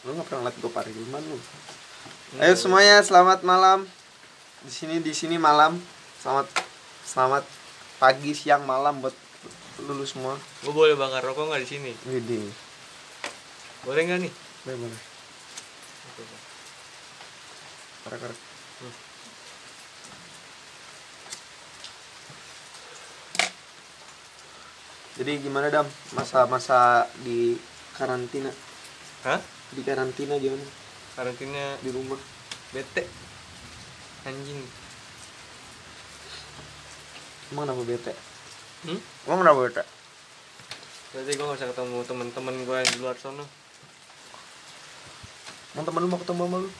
lu nggak pernah ngeliat gue Parilman lu? Ayo semuanya selamat malam. Di sini di sini malam. Selamat selamat pagi siang malam buat lulu semua. Gue boleh bakar rokok nggak di sini? Widih boleh nggak nih? Boleh boleh. Korek korek jadi gimana dam? Masa-masa di karantina? Hah di karantina gimana karantina di rumah. Bete. Anjing. Emang kenapa bete? Hmm? emang kenapa bete? Berarti gue gak usah ketemu temen-temen gue yang di luar sono emang temen lu mau ketemu sama lu?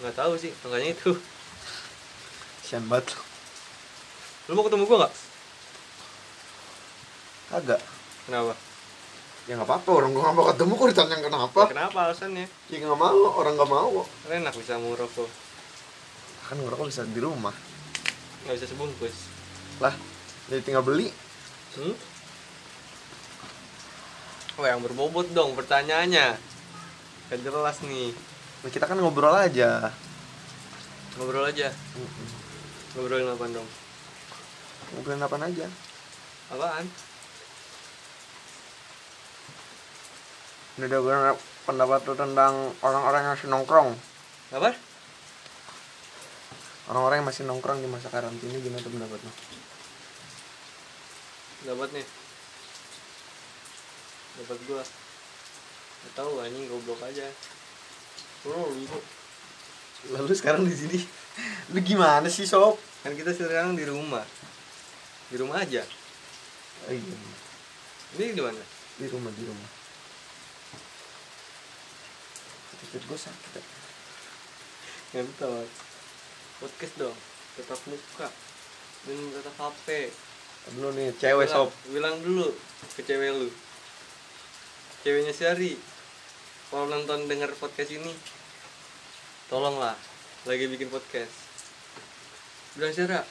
Nggak tahu sih makanya itu. Sian banget lu. Lu mau ketemu gue nggak? Agak kenapa ya nggak apa-apa orang gua nggak mau ketemu kok ditanya kenapa. Ya, kenapa alasannya? Ya nggak mau orang nggak mau kok. Enak bisa mau rokok kan ngerokok bisa di rumah. Nggak bisa sebungkus. Lah jadi tinggal beli. Hmm? Oh yang berbobot dong pertanyaannya. Gak jelas nih. Nah, kita kan ngobrol aja. Ngobrol aja? Ngobrolin apa dong? ngobrolin apa aja. Apaan? Ini udah gue pendapat lu tentang orang-orang yang masih nongkrong. Apa? orang-orang yang masih nongkrong di masa karantina gimana tuh pendapat lu Dapat nih Dapat gua. Gak tau anjing goblok aja. Oh, lu lalu sekarang di sini. Lu gimana sih sob? Kan kita sekarang di rumah. Di rumah aja. Oh, iya. Ini di mana? di rumah di rumah titik gue sakit ya. Ngentot. Podcast dong. Tetap muka. Dan tetap HP lu nih cewek Bilang- sob. Bilang dulu ke cewek lu. Ceweknya si Ari. Kalau nonton denger podcast ini Tolonglah. Lagi bikin podcast. Bilang Sarah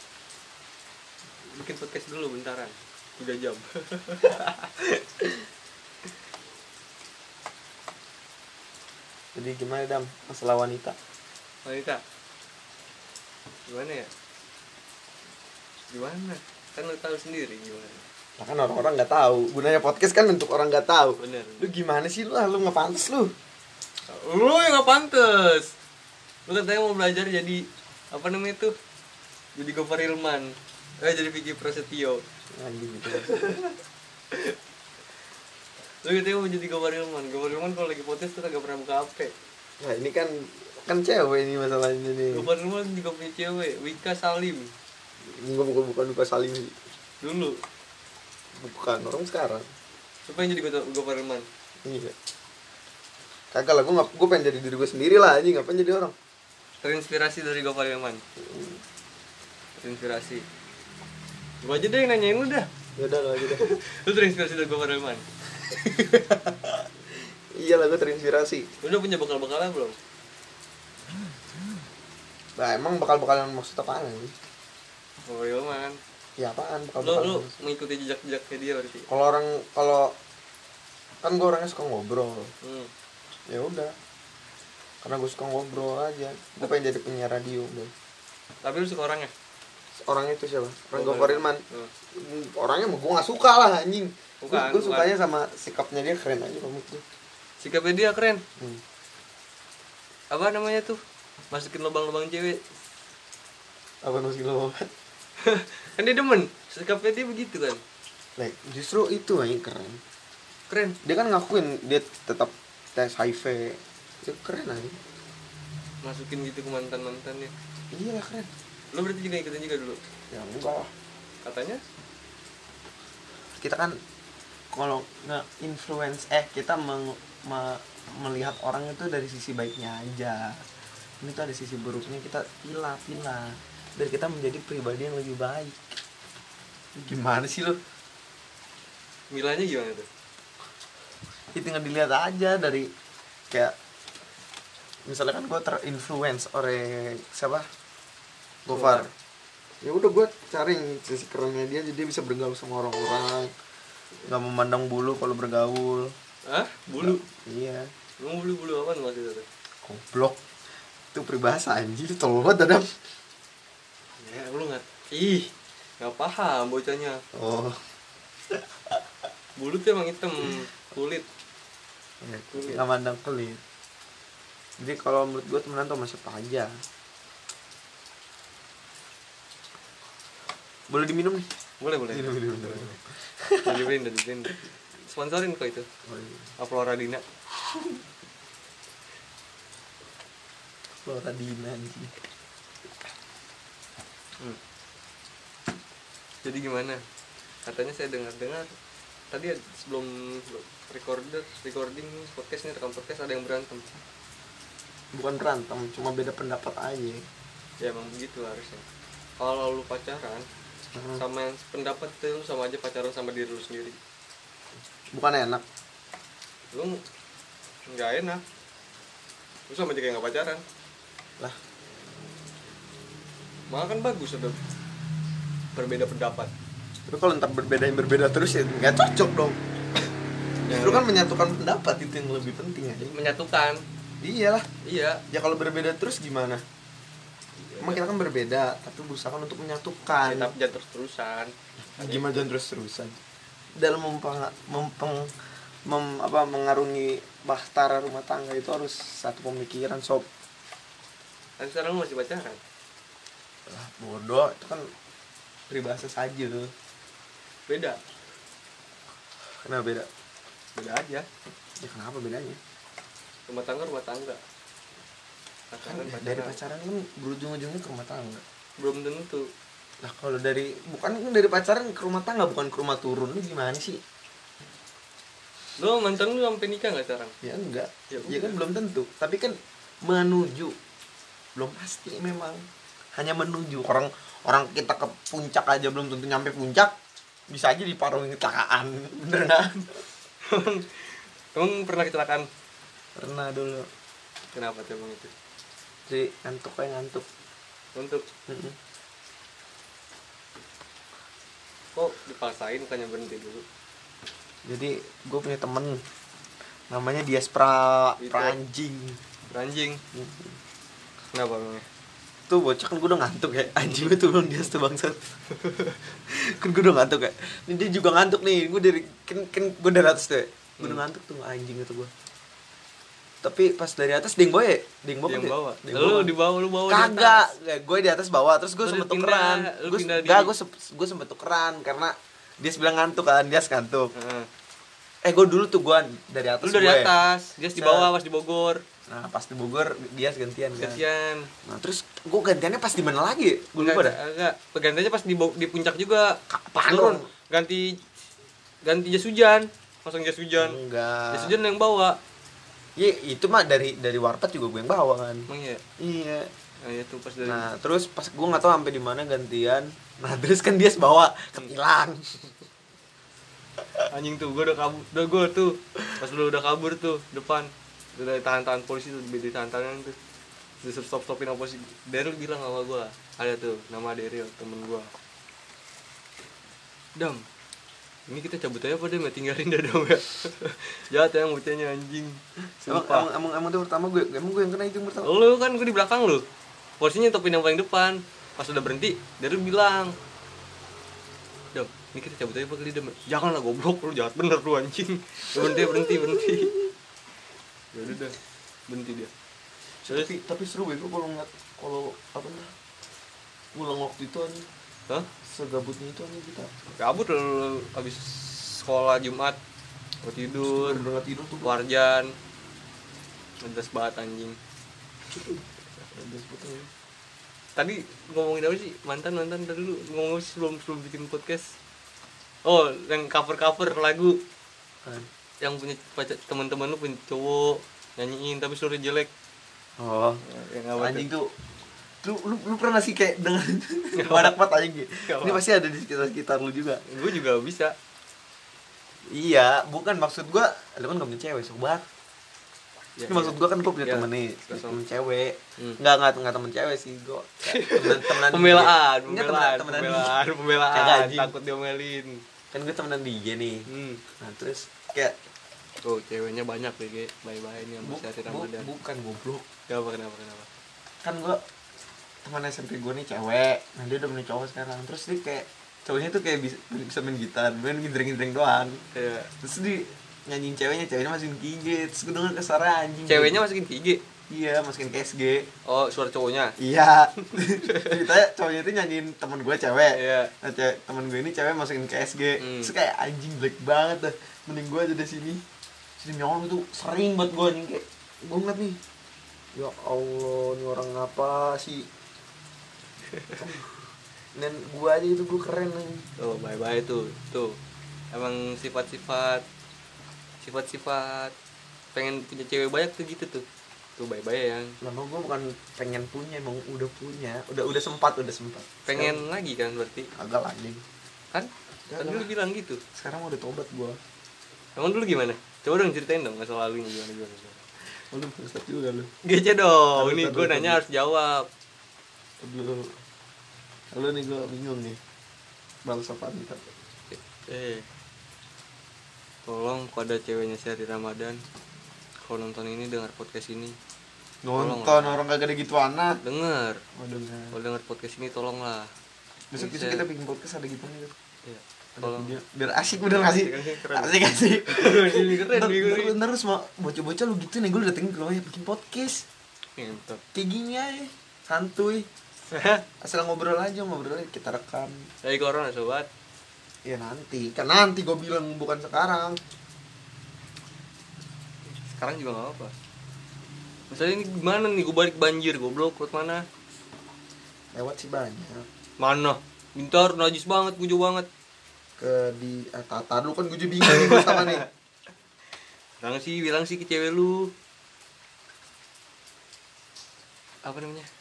Bikin podcast dulu bentaran. 3 jam jadi gimana dam? Masalah wanita? Wanita? Gimana ya? Gimana? Kan lu tahu sendiri gimana. Nah, kan orang-orang nggak tahu. Gunanya podcast kan untuk orang nggak tahu. Bener lu gimana sih lu lu nggak pantas lu? Lu yang gak pantes Lu katanya mau belajar jadi Apa namanya itu? Jadi Gopar Ilman. Eh jadi Vicky Prasetyo. Anjing gitu Lu katanya mau jadi Gopar Ilman Gopar Ilman kalau lagi podcast tuh gak pernah buka HP nah ini kan kan cewek ini masalahnya nih. Gopar Ilman juga punya cewek Wika Salim. Gue bukan bukan buka salim. Sih Dulu. Bukan orang sekarang. Siapa yang jadi Gopar Ilman? iya. Kagak lah gue gue pengen jadi diri gue sendiri lah anjing. Ngapain jadi orang? Terinspirasi dari Gopar Ilman Terinspirasi. Gua aja deh yang nanyain lu dah ya udah lo aja deh. Lu terinspirasi dari Gopar Ilman iya lah gue terinspirasi. Lu udah punya bekal-bekalnya belum? nah emang bakal bakalan maksud apaan nih Gopar Ilman ya apaan bakal lu lu bakalan mengikuti jejak-jejaknya dia berarti? Kalau orang kalau kan gue orangnya suka ngobrol. Hmm. ya udah. Karena gue suka ngobrol aja. Gue pengen jadi penyiar radio udah tapi lu suka orangnya? Orang itu siapa? Orang Gopar. Gopar Ilman Hmm. orangnya gue gak suka lah anjing Bukan, gue bukan. sukanya sama sikapnya dia keren aja kamu tuh sikapnya dia keren. Hmm. apa namanya tuh? Masukin lubang-lubang cewek. Apa nusi lo kan dia demen. Sikapnya dia begitu kan? Like, justru itu anjing keren. Keren. Dia kan ngakuin dia tetap tes HIV. Itu keren aja. Masukin gitu ke mantan mantannya iya lah keren. Lu berarti juga ikutin juga dulu. Ya enggak lah. Katanya? Kita kan kalau nge influence eh kita meng- me- melihat orang itu dari sisi baiknya aja. Ini tuh ada sisi buruknya kita pilah pilah biar kita menjadi pribadi yang lebih baik. Gimana sih lo milanya gimana tuh? Ya tinggal dilihat aja dari kayak misalnya kan gue terinfluence oleh siapa? Gofar. Ya udah gue cari sisi kerennya dia jadi dia bisa bergaul sama orang-orang nggak memandang bulu kalau bergaul. Hah? bulu? Iya. Lu bulu bulu apa masih itu goblok. Itu peribahasa anjir. Tolol banget dadam. Ya lu nggak ih nggak paham bocahnya. Oh. Bulu tuh emang hitam kulit. Ya, Kulit. nggak mandang kulit. Jadi kalau menurut gue temenan tuh sama siapa aja. Boleh diminum nih? Boleh boleh. Minum minum minum dibeliin udah dibeliin sponsorin kok itu. Oh, iya. Aflora Dina. Flora Dina anjing. Hmm. jadi gimana? Katanya saya dengar dengar tadi sebelum recorder recording podcast ini rekam podcast ada yang berantem. Bukan berantem cuma beda pendapat aja. Ya emang begitu harusnya. Kalau lu pacaran Hmm. sama yang pendapat itu lu sama aja pacaran sama diri lu sendiri. Bukan enak. Lu nggak enak. Lu sama aja kayak nggak pacaran. Lah. Malah kan bagus ada berbeda pendapat. Tapi kalau ntar berbeda yang berbeda terus ya nggak cocok dong. Yang Justru kan menyatukan pendapat itu yang lebih penting aja. Menyatukan. Iyalah. Iya. Ya kalau berbeda terus gimana emang kita kan berbeda tapi berusaha kan untuk menyatukan. Ya, tapi jangan terus terusan gimana jangan terus terusan dalam mempeng, mempeng mem- apa mengarungi bahtera rumah tangga itu harus satu pemikiran sob. Kan sekarang lu masih pacaran? Lah bodoh itu kan peribahasa saja tuh. Beda? Kenapa beda? Beda aja. Ya kenapa bedanya? Rumah tangga rumah tangga kan pacaran dari pacaran. pacaran kan berujung-ujungnya ke rumah tangga? Belum tentu. Lah kalau dari bukan kan dari pacaran ke rumah tangga bukan ke rumah turun lu gimana sih? Lo mantan lu sampai nikah nggak sekarang? Ya enggak. Ya ya, kan belum tentu. Tapi kan menuju. Belum pasti memang. Hanya menuju. Orang orang kita ke puncak aja belum tentu nyampe puncak bisa aja diparungin kecelakaan. Bener nggak emang pernah kecelakaan? Pernah dulu. Kenapa tuh emang itu jadi ngantuk kayak ngantuk. Untuk Mm-mm. kok dipaksain bukannya berhenti dulu? Jadi gue punya temen namanya Dias pra Itu. Pranjing. Beranjing Mm-mm. kenapa emangnya? Tuh bocah kan gue udah ngantuk ya. Anjing gue tuh belum Dias tuh bangsat. Kan gue udah ngantuk ya. Ini dia juga ngantuk nih. Gue dari kan kan gue dari atas tuh ya. gue udah Hmm. ngantuk tuh anjing itu gue tapi pas dari atas ding boy ya ding boy ya? bawa. Ding lu di bawah lu bawa kagak. atas. gue di atas bawah terus gue sempet tukeran. gue enggak gue gue sempet tukeran karena dia bilang ngantuk kan dia ngantuk. Eh gue dulu tuh gue dari atas lu dari gue. atas dia di bawah pas di Bogor. Nah pas di Bogor dia gantian kan gantian. Nah terus gue gantiannya pas di mana lagi? Gue lupa dah enggak. Pergantiannya pas di di puncak juga. Turun. ganti ganti jas hujan. Pasang jas hujan. Enggak. Jas hujan yang bawa Iya, itu mah dari dari warpat juga gue yang bawa kan. emang ya Iya. nah itu pas dari Nah, terus pas gue nggak tahu sampai di mana gantian. Nah, terus kan dia bawa ketilang. anjing tuh gue udah kabur udah gue tuh pas lu udah kabur tuh depan udah tahan tahan polisi tuh di tahan tahanan tuh di stop stopin apa sih Daryl bilang sama gue ada tuh nama Daryl temen gue dam ini kita cabut aja apa ya tinggalin dah dam ya jahat ya bocahnya anjing. Emang, Sumpah. emang, emang, emang tuh pertama gue, emang gue yang kena itu yang pertama. lu kan gue di belakang lu. Polisinya topin yang paling depan. Pas udah berhenti Daryl bilang Dam, ini kita cabut aja apa kali Dam? Jangan lah goblok. Lu jahat bener lu anjing. Ya, berhenti berhenti berhenti. Ya udah dah berhenti dia. Tapi tapi seru gue kalau ngeliat kalau apa nah ngulang waktu itu aja hah? Segabutnya itu aja kita? Kabut lu habis sekolah Jumat mau tidur. Bener tidur tuh warjan. Ngedes banget anjing. Ya. tadi ngomongin apa sih? Mantan mantan tadi dulu ngomong sebelum sebelum bikin podcast? Oh yang cover cover lagu. Kan. yang punya pacar teman-teman lu punya cowok nyanyiin tapi suara jelek. Oh, yang anjing tuh? Lu, lu, lu pernah sih kayak dengan badak banget anjing gitu. Nggak Ini pasti ada di sekitar sekitar lu juga. gue juga bisa Iya, bukan maksud gua, lu kan gak punya cewek, sobat. Ya, Ini maksud gua kan gua punya Ya, temen nih, temen cewek. Hmm. Enggak, enggak, enggak temen cewek sih, gua. kayak Temen, temenan pembelaan Enggak, pembelaan temenan, pembelaan Kagak, pembelaan anjing. takut diomelin Kan gua temenan dia nih. hmm. Nah, terus kayak tuh ceweknya banyak BG bye bye nih sama Bu, si bu- bukan goblok kenapa kenapa kenapa kan gue teman SMP gue nih cewek. Nah dia udah punya cowok sekarang. Terus dia kayak cowoknya tuh kayak bisa, bisa main gitar. Main gendreng-gendreng doang. Kayak terus dia nyanyiin ceweknya ceweknya masukin kigit terus gue denger anjing. Ceweknya masukin IG iya masukin ke SG oh suara cowoknya? Iya. Ceritanya cowoknya itu nyanyiin temen gue cewek. Iya. Nah cewek temen gue ini cewek masukin ke SG Hmm. terus kayak anjing black banget dah. Mending gue aja di sini. Sini nyolong itu sering buat gue nih kayak gue ngeliat nih ya allah ini orang apa sih dan gue aja itu gue keren nih tuh bye bye tuh tuh. Emang sifat-sifat sifat-sifat pengen punya cewek banyak tuh gitu tuh. Tuh bye bye yang lama gue bukan pengen punya emang udah punya. Udah udah sempat udah sempat. Pengen lagi kan berarti? Agak lagi kan? Kan dulu bilang gitu. Sekarang udah tobat gue emang dulu gimana? Coba dong ceritain dong masa lalunya gimana gimana, gimana. lu juga lu. Gece dong, tahu, gue nanya harus jawab lu lu nih gue bingung nih. Balas apa nih Tat? Eh Tolong pada ceweknya si Hari Ramadan Kalau nonton ini dengar podcast ini. Nonton Tolong. orang kagak ada gitu anak Denger. Oh dengar Kalau dengar podcast ini tolonglah. Besok Bisa. kita bikin podcast ada gitu nih Iya Tolong. biar asik bener gak sih? Asik, asik, keren. ntar semua bocah-bocah lu gitu nih gue udah datengin ke rumahnya bikin podcast. Ngentot kayak gini aja. Santuy asal ngobrol aja ngobrol aja kita rekam. Dari corona sobat. Ya nanti. Kan nanti gue bilang bukan sekarang. Sekarang juga gak apa Misalnya ini gimana nih, gue balik banjir, goblok, lewat mana? lewat sih banyak. Mana? Bintar, najis banget, gue banget. Ke di eh, tata dulu kan gue juga bingung nih pertama nih. Bilang sih, bilang sih ke cewek lu. Apa namanya?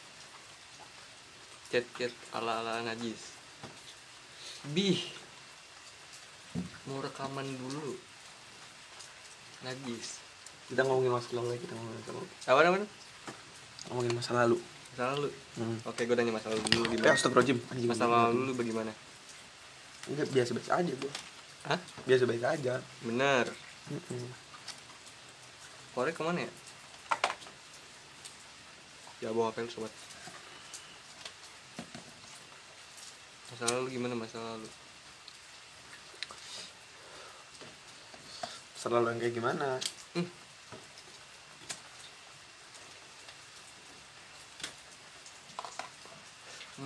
Chat-chat ala-ala najis Bih Mau rekaman dulu Najis kita ngomongin masa lalu kita ngomongin masa lalu Apa namanya? ngomongin masa lalu Masa lalu hmm. Oke, gue nanya masa lalu dulu Eh, gimana? astagfirullahaladzim anjing Masa lalu lu bagaimana? enggak biasa-biasa aja gue Hah? biasa-biasa aja Bener. Korek ke mana ya? Ya bawa HP lu sobat Masa lalu gimana masa lalu? masa lalu yang kayak gimana? Hmm.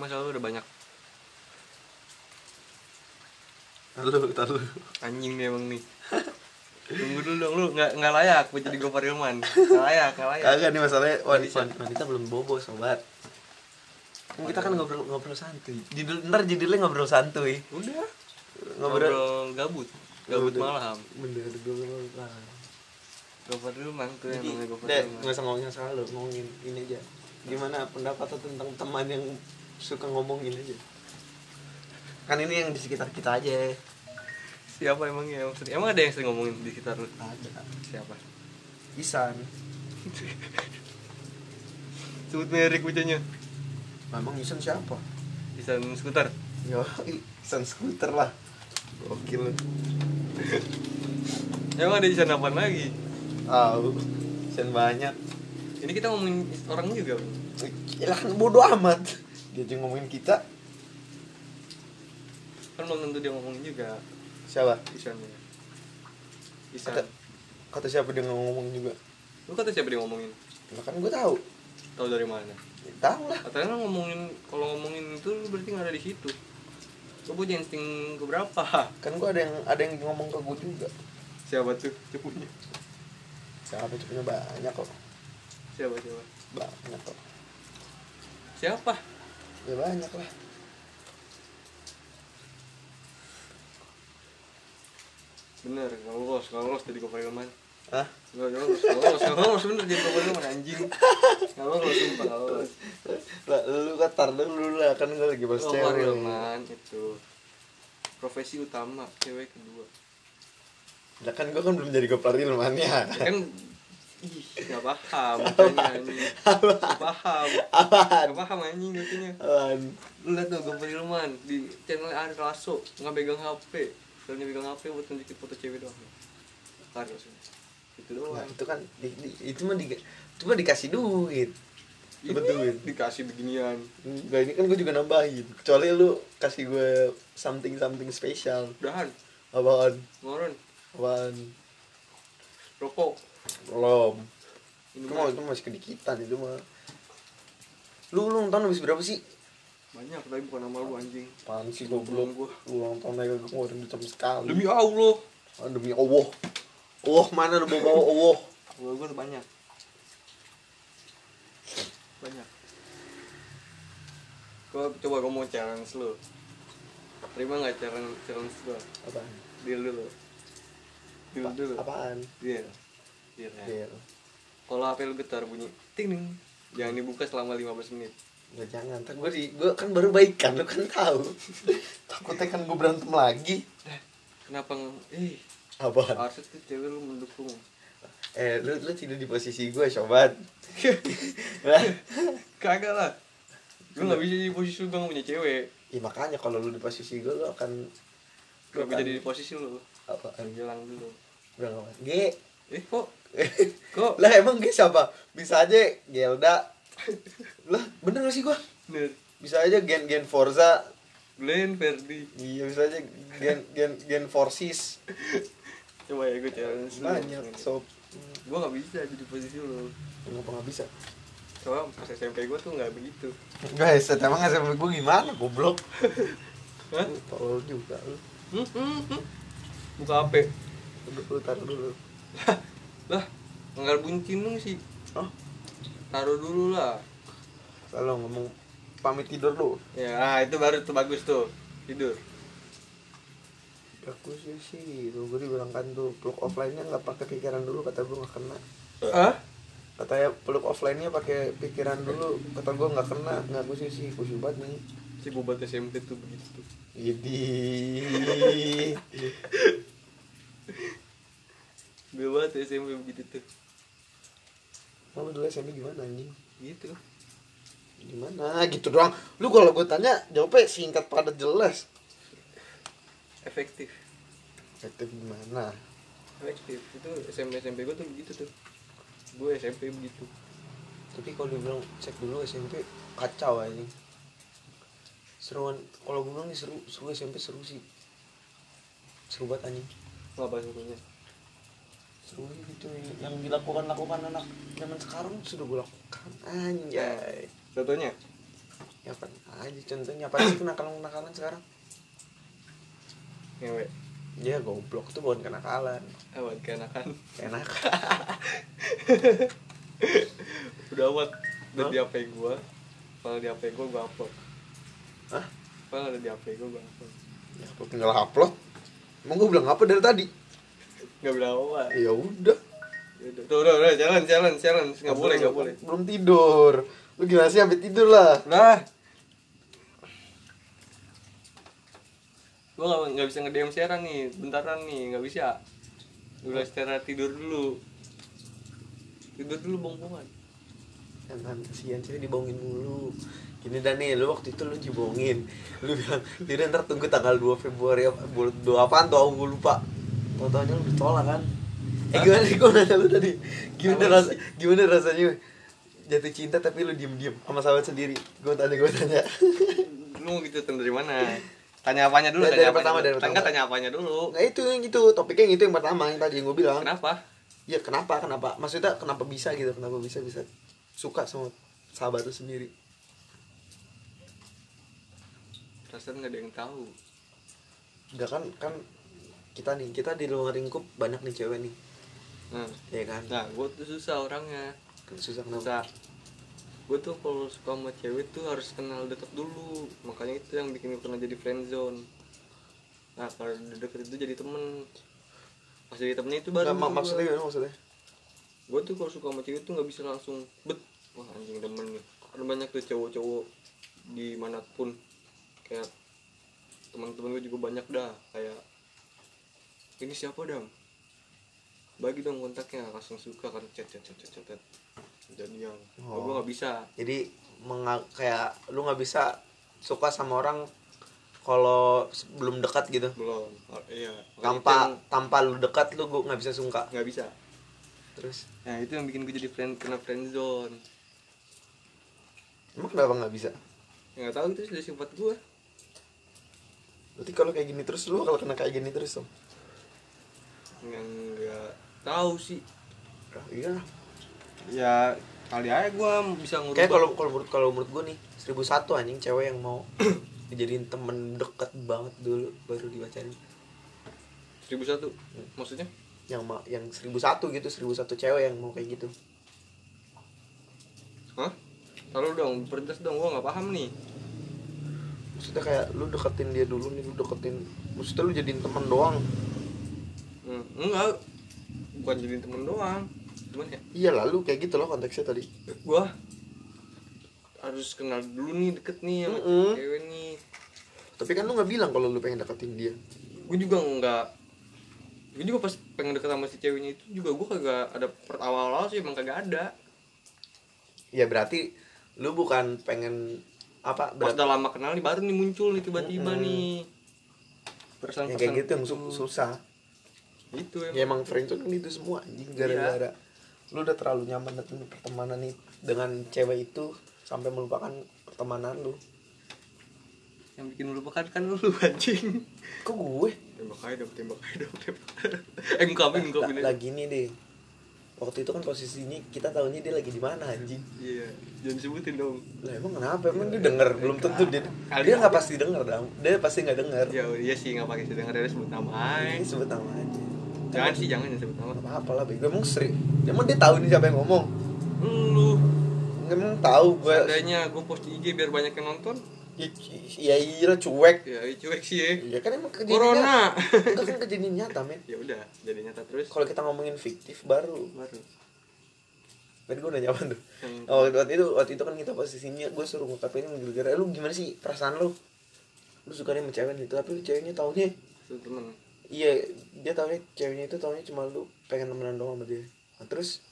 Masa lalu udah banyak. Lalu lalu. Anjing nih emang nih. Tunggu dulu dong, lu nggak nggak layak buat jadi Gopar Ilman Nggak layak, nggak layak. Kagak nih masalahnya wanita, Wanita. belum bobo sobat kita kan ngobrol ngobrol santuy. Judul ntar judulnya ngobrol santuy. Udah. Ngobrol, Ngobrol gabut. Gabut Udah. malam. Bener ngobrol malam. Gopar Ilman tuh yang namanya Gopar deh Ilman nggak usah ngomongin lu ngomongin ini aja. Gimana pendapat lu tentang teman yang suka ngomongin aja? Kan ini yang di sekitar kita aja. Siapa emangnya yang sering? Emang ada yang sering ngomongin di sekitar lu? ada. Siapa? Isan. Sebut merek bocahnya memang Isan siapa? Isan skuter. Yo Isan skuter lah. Gokil. Emang ada Isan apa lagi? tahu Isan banyak. Ini kita ngomongin orang juga. Yalah kan bodo amat. Dia aja ngomongin kita. Kan belum tentu dia ngomongin juga. Siapa? Isannya Isan kata kata siapa dia ngomong juga? Lu kata siapa dia ngomongin? lah kan gue tahu. Tahu dari mana? Ya, tahu lah. Katanya ngomongin Kalau ngomongin itu lu berarti nggak ada di situ. Lu punya insting keberapa? kan gue ada yang ada yang ngomong ke gue juga. Siapa tuh? Cepunya siapa cepetnya banyak kok. Siapa siapa? banyak kok. Siapa? ya banyak lah. Bener, kalau lolos, kalau lolos jadi Gopar Ilman Hah? Gak lolos, gak lolos, gak lolos bener jadi Gopar Ilman anjing. Gak lolos, sumpah gak lolos lah lu kan tar dulu lah kan gue lagi bahas cewek. Ilman itu Profesi utama, cewek kedua. Lah kan gue kan belum jadi gopar ilman ya. Ya kan, ih gak paham makanya anjing Gak paham. Apaan? Gak paham anjing katanya. Apaan? Lu liat tuh Gopar Ilman di channel Ari Lasso Nggak pegang HP Soalnya pegang HP buat tunjukin foto cewek doang. Ari Lasso itu doang. Nah, itu kan di- di- itu mah di, itu mah dikasih duit. Ini Dapat duit. dikasih beginian. Enggak ini kan gue juga nambahin. Kecuali lu kasih gue something something spesial udahan apaan? Ngoron apaan? Rokok. Belum. Itu mah. itu masih kedikitan itu mah. Lu lu tahun habis berapa sih? Banyak tapi bukan nama lu anjing. Apaan sih Belum goblok? lu ulang tahun aja gue ngeluarin duit sama sekali. Demi allah. Ah, demi Allah Allah mana lu bawa bawa Allah gua gua banyak. Banyak. Gua coba gua mau challenge lu. Terima nggak challenge challenge gua? Apaan? Deal dulu. Deal Apa- dulu. apaan? Deal. Deal ya. Deal. kalau HP lu getar bunyi ting ting. Jangan dibuka selama 15 menit. Ya jangan, ntar gue di, gue kan baru baikan, lu kan tahu. Takutnya kan gue berantem lagi. Kenapa eh Apaan? harusnya tuh cewek lu mendukung. Eh, lu, lu tidur di posisi gue, sobat. Kagak lah. Lu nggak bisa di posisi lu bang punya cewek. Ya makanya kalau lu di posisi gue, lu akan lu bisa jadi di posisi lu. Apaan? bilang dulu. Bilang apa? G eh kok? Kok? Lah emang G siapa? Bisa aja Gelda. Lah, bener gak sih gue? bener. Bisa aja Gen Gen Forza. Glenn Ferdi. Iya bisa aja Gen Gen Gen Forces coba ya gue challenge lu. Banyak sob. Gue nggak bisa jadi posisi lu. Kenapa gak bisa? soalnya pas SMP gue tuh nggak begitu. Guys, emang SMP gue gimana? Goblok? Hah? Tolol juga lu. Hmm, hmm, hmm. buka HP dulu, taruh dulu. Lah nggak bunyi cinung sih. Oh, taruh dulu lah. Selalu ngomong pamit tidur lu ya itu baru tuh bagus tuh tidur Aku sih tuh gue dibilang kan tuh peluk offline-nya nggak pakai pikiran dulu kata gue nggak kena. ah Katanya peluk offline-nya pakai pikiran dulu kata gue nggak kena. Nggak gue sih khusyuk banget nih. si bobat SMP tuh begitu gue banget SMP begitu tuh Kamu dulu SMP gimana anjing? gitu Gimana gitu doang. Lu kalau gue tanya jawabnya singkat padat jelas. Efektif Itu gimana? efektif itu SMP SMP gue tuh begitu tuh gue SMP begitu Tapi kalau dibilang cek dulu SMP kacau anjing. Seruan kalau gue bilang nih seru, seru SMP seru sih. Seru banget anjing. apa serunya seru gitu yang dilakukan lakukan anak zaman sekarang sudah gue lakukan anjay contohnya ya apa aja contohnya apa sih kenakalan kenakalan sekarang ngewe ya goblok tuh bukan kenakalan. Awat kenakan enak udah amat. Udah di HP gue kalau di HP gue gue upload. Hah? kalau ada di HP gue gue upload. Ya aku tinggal upload? Emang gue bilang apa dari tadi? Nggak berapa ya udah. Yaudah. tuh udah udah. Jalan jalan jalan. Nggak boleh nggak boleh. belum tidur. Lu gimana sih sampai tidur lah? Nah gue nggak nggak bisa nge DM Sarah nih bentaran nih nggak bisa. Udah secara tidur dulu. Tidur dulu bongkongan. Kan kan kasihan cewek dibohongin mulu. Gini dan nih lu waktu itu lu dibohongin lu bilang yaudah ntar tunggu tanggal 2 Februari dua apaan tuh aku lupa. Tau taunya lu ditolak kan? Eh gimana gue nanya lu tadi? Gimana rasa gimana rasanya jatuh cinta tapi lu diem diem sama sahabat sendiri? Gue tanya gue tanya. Lu mau gitu tanya dari mana tanya apanya dulu Dari- tanya dari pertama, dulu. dari Tanya pertama. tanya apanya dulu. Nah itu yang itu topiknya yang itu yang pertama yang tadi yang gue bilang. Kenapa? Ya kenapa kenapa? Maksudnya kenapa bisa gitu kenapa bisa bisa suka sama sahabat lu sendiri? Perasaan nggak ada yang tahu. Enggak kan kan kita nih kita di luar lingkup banyak nih cewek nih. Nah. Ya kan? Nah gue tuh susah orangnya. Susah kenapa? Susah gue tuh kalau suka sama cewek tuh harus kenal deket dulu. Makanya itu yang bikin gue pernah jadi friendzone nah kalau udah deket itu jadi temen. Pas jadi temennya itu baru mak- maksudnya gimana maksudnya? Gue tuh kalau suka sama cewek tuh nggak bisa langsung bet wah anjing demen nih. Ada banyak tuh cowok-cowok di mana pun kayak teman-teman gue juga banyak dah. Kayak ini siapa dam? Bagi dong kontaknya langsung suka kan chat chat chat chat chat, yang Oh. gue nggak bisa. Jadi menga- kayak lu nggak bisa suka sama orang kalau belum dekat gitu? Belum. Oh, iya. Tanpa yang tanpa lu dekat lu gua nggak bisa suka? Nggak bisa. Terus? Nah itu yang bikin gue jadi friend kena friend zone. Emang kenapa nggak bisa? Ya nggak tahu itu sudah sifat gue berarti kalau kayak gini terus lu kalau kena kayak gini terus dong yang nggak tahu sih. Ah, iya ya kali aja gue bisa ngurubah kayak kalau kalau menurut kalau menurut gue nih seribu satu anjing cewek yang mau dijadiin temen deket banget dulu baru dibacain. Seribu satu? Maksudnya? Yang ma yang seribu satu gitu seribu satu cewek yang mau kayak gitu. Hah? Taruh dong, perjelas dong, gue nggak paham nih. maksudnya kayak lu deketin dia dulu nih lu deketin maksudnya lu jadiin temen doang. Hmm, enggak, bukan jadi temen doang. Cuman ya, iya lalu kayak gitu loh konteksnya tadi gue harus kenal dulu nih deket nih sama Mm-mm. cewek nih. tapi kan lu nggak bilang kalau lu pengen deketin dia Gue juga nggak, gue juga pas pengen deket sama si ceweknya itu juga gue kagak ada per awal-awal sih emang kagak ada. ya berarti lu bukan pengen apa Pas berarti udah lama kenal nih baru nih muncul nih tiba-tiba Mm-mm. nih. Perasaan yang kayak gitu yang su- susah Itu emang. ya emang friendzone kan itu semua anjing gara-gara lu udah terlalu nyaman dengan pertemanan nih dengan cewek itu sampai melupakan pertemanan lu Yang bikin melupakan kan lu anjing. kok gue Tembak aja dong, tembak aja dong, tembak. eh, ungkapin, ungkapin aja. lagi nih deh waktu itu kan posisinya kita tahunya dia lagi di mana anjing Iya, jangan sebutin dong. lah emang kenapa emang dia denger belum tentu dia Kali dia nggak pasti denger dong dia pasti nggak denger Ya iya sih nggak pakai sedang ada sebut nama aja. ini sebut nama aja Jangan sih jangan jangan sebut nama. Apa-apa lah bego emang sering emang dia tahu nih siapa yang ngomong Lu emang tahu gue seandainya gue post di IG biar banyak yang nonton. ya, ya iya cuek Ya cuek sih ya. ya kan emang kejadian Corona. enggak kan kejadian nyata men ya udah, jadi nyata terus. kalau kita ngomongin fiktif baru Baru. Tadi gue nanya apa tuh Yang- oh, waktu itu waktu itu kan kita posisinya gue suruh ngungkapin gara-gara "Eh, lu gimana sih perasaan lu lu suka nih sama cewek gitu tapi ceweknya taunya temen. Iya dia taunya ceweknya itu taunya cuma lu pengen temenan doang sama dia nah, terus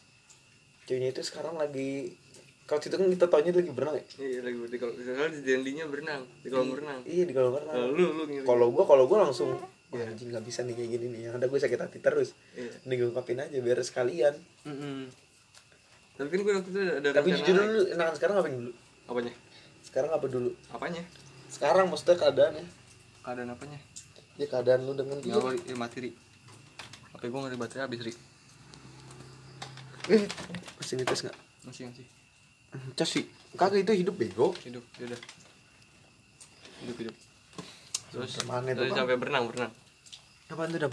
ceweknya itu sekarang lagi kalau situ kan kita taunya dia lagi berenang ya Iya lagi di kalau misalnya di dandinya berenang di kolam renang. iya di kolam renang Nah, lu lu kalau gua kalau gua langsung Iya. anjing nggak bisa nih kayak gini nih yang ada gue sakit hati terus Iya. nih gue ungkapin aja biar sekalian Mm-mm. Tapi kan gue waktu itu ada tapi rencana jujur dulu enakan sekarang ngapain dulu Apanya? sekarang apa dulu Apanya? sekarang maksudnya keadaannya Keadaan apanya? Ya keadaan lu dengan dia ya, mati ri. HP gue ada baterai habis ri. eh masih ngetes nggak Masih masih. cas sih kagak itu hidup bego Hidup, ya udah. Hidup hidup. Terus, terus Bang? sampai berenang berenang. apaan tuh dam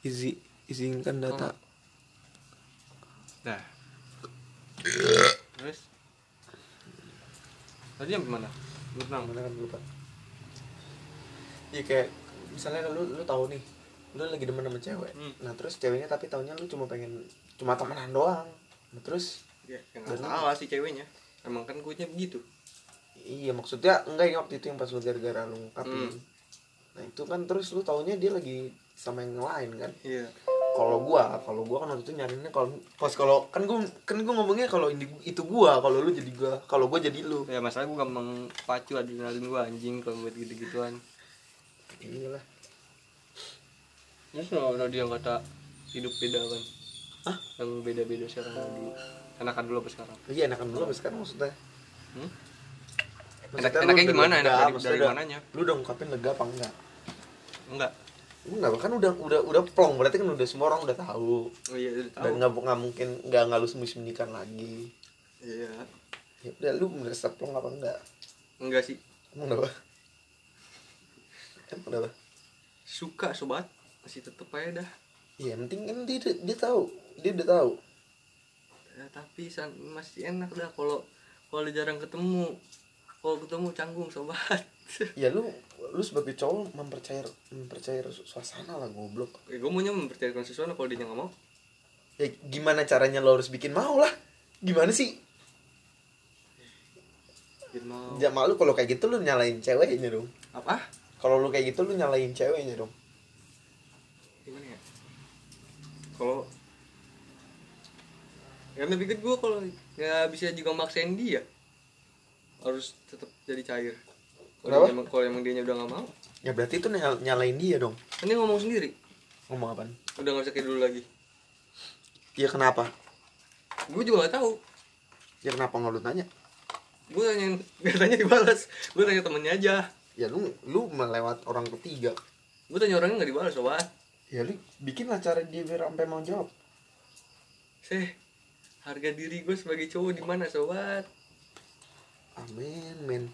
Izi, izinkan data Nah. Terus Tadi sampai mana? Berenang. mana kan lupa iya kayak misalnya lu lu tahu nih lu lagi demen sama cewek Hmm. nah terus ceweknya tapi taunya lu cuma pengen cuma temenan doang nah, terus Ya, yang nggak salah sih ceweknya. Emang kan gue begitu. iya maksudnya enggak ini waktu itu yang pas lu gara-gara lu ngungkapin Hmm. nah itu kan terus lu taunya dia lagi sama yang lain kan Iya. kalau gua kalau gua kan waktu itu nyarinya kalau pas kalau kan gua kan gua ngomongnya kalau itu gua kalau lu jadi gua kalau gua jadi lu Ya masalah gue gampang pacu adrenalin gue anjing kalau buat gitu-gituan. Iyalah Terus kalau kalau dia kata hidup beda kan? Hah? Yang beda-beda sekarang dulu. Enakan dulu apa sekarang? iya enakan dulu apa sekarang maksudnya Hmm? Maksudnya Enak- enaknya gimana? lega, Enak dari- dari udah- mananya? lu udah ngungkapin lega apa enggak Enggak. enggak kan udah udah udah plong berarti kan udah semua orang udah tahu Oh iya, udah tahu. dan nggak nggak mungkin nggak nggak lu sembunyikan lagi Iya. ya udah lu merasa plong apa enggak Enggak sih. emang emang kenapa Suka sobat. Masih tetep aja dah. iya penting kan dia, dia tahu dia udah tahu Ya, tapi masih enak dah kalau kalau jarang ketemu. Kalau ketemu canggung sobat. ya lu lu sebagai cowok mempercayai mempercayai su- suasana lah goblok Eh, gue maunya mempercayakan sesuatu kalau dia nggak mau. ya gimana caranya lo harus bikin mau lah gimana sih Dia mau. ya malu kalau kayak gitu lu nyalain ceweknya dong Apa? Kalau lu kayak gitu lu nyalain ceweknya dong. Gimana ya? Kalau ya lebih kan gue kalau ya bisa juga maksain dia. Harus tetap jadi cair. Kalau emang kalau emang dia udah nggak mau. Ya berarti itu nyal- nyalain dia dong. Kan dia ngomong sendiri. Ngomong apaan? Udah nggak usah kayak dulu lagi. Ya kenapa? Gue juga nggak tahu. Ya kenapa nggak lu tanya? Gue tanya gak tanya dibalas gue tanya temennya aja ya lu lu melewat orang ketiga. Gue tanya orangnya nggak dibalas sobat. Ya lu bikin lah cara dia biar sampai mau jawab. Seh harga diri gue sebagai cowok di mana sobat? Amin men.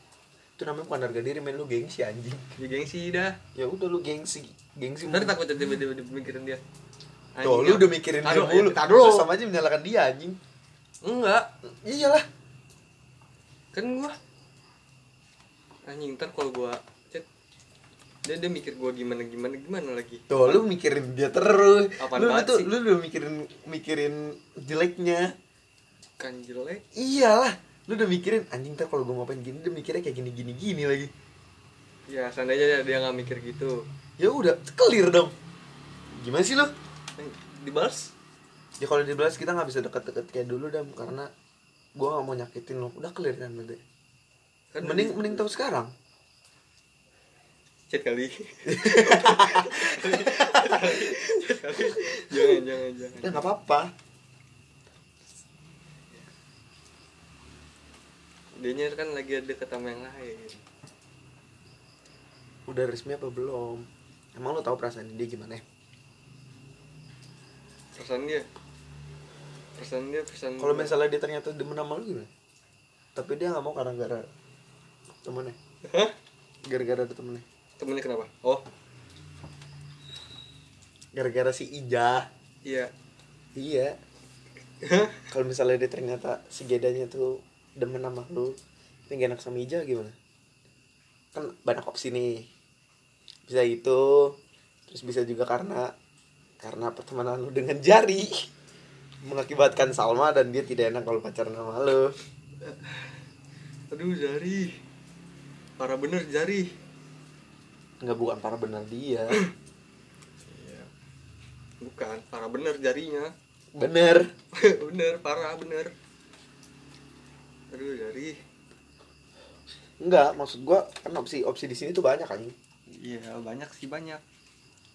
Itu namanya bukan harga diri men. Lu gengsi anjing. Ya gengsi dah. Ya udah lu gengsi. Gengsi ntar takut tiba-tiba mikirin dia. Tuh, Anjing, lu udah mikirin dia mulu. dulu. Lu sama aja menyalahkan dia anjing. enggak. Iyalah. kan gua anjing ntar kalau gua chat dia dia mikir gua gimana gimana gimana lagi Tuh, lu mikirin dia terus. Apaan lu, tuh sih? lu udah mikirin mikirin jeleknya. kan jelek Iyalah. Lu udah mikirin anjing ntar kalau gua ngapain gini dia mikirnya kayak gini gini gini lagi. ya seandainya dia, dia nggak mikir gitu Ya udah, clear dong. Gimana sih lu? Eh, dibalas Ya kalau dibalas kita nggak bisa deket-deket kayak dulu dam karena gua nggak mau nyakitin lu. Udah clear kan udah. Kan Mending mending tahu sekarang. chat kali jangan jangan jangan Ya nggak apa-apa. dia kan lagi ada sama yang lain Udah resmi apa belum? Emang lu tahu perasaan dia gimana? perasaan dia perasaan dia perasaan Kalau misalnya dia ternyata demen sama lu gimana? Tapi dia nggak mau karena gara temennya. Hah? Gara-gara ada temennya. temennya kenapa oh Gara-gara si Ija. iya Iya. Kalau misalnya dia ternyata si Gedanya tuh demen sama lu, tapi gak enak sama Ija gimana? Kan banyak opsi nih. Bisa itu, terus bisa juga karena karena pertemanan lu dengan Jari mengakibatkan Salma dan dia tidak enak kalau pacaran sama lu. aduh jari parah bener jari Nggak bukan para benar dia. iya bukan parah bener jarinya Bener. bener parah bener aduh jari Enggak, maksud gua kan opsi opsi di sini tuh banyak kan. iya banyak sih banyak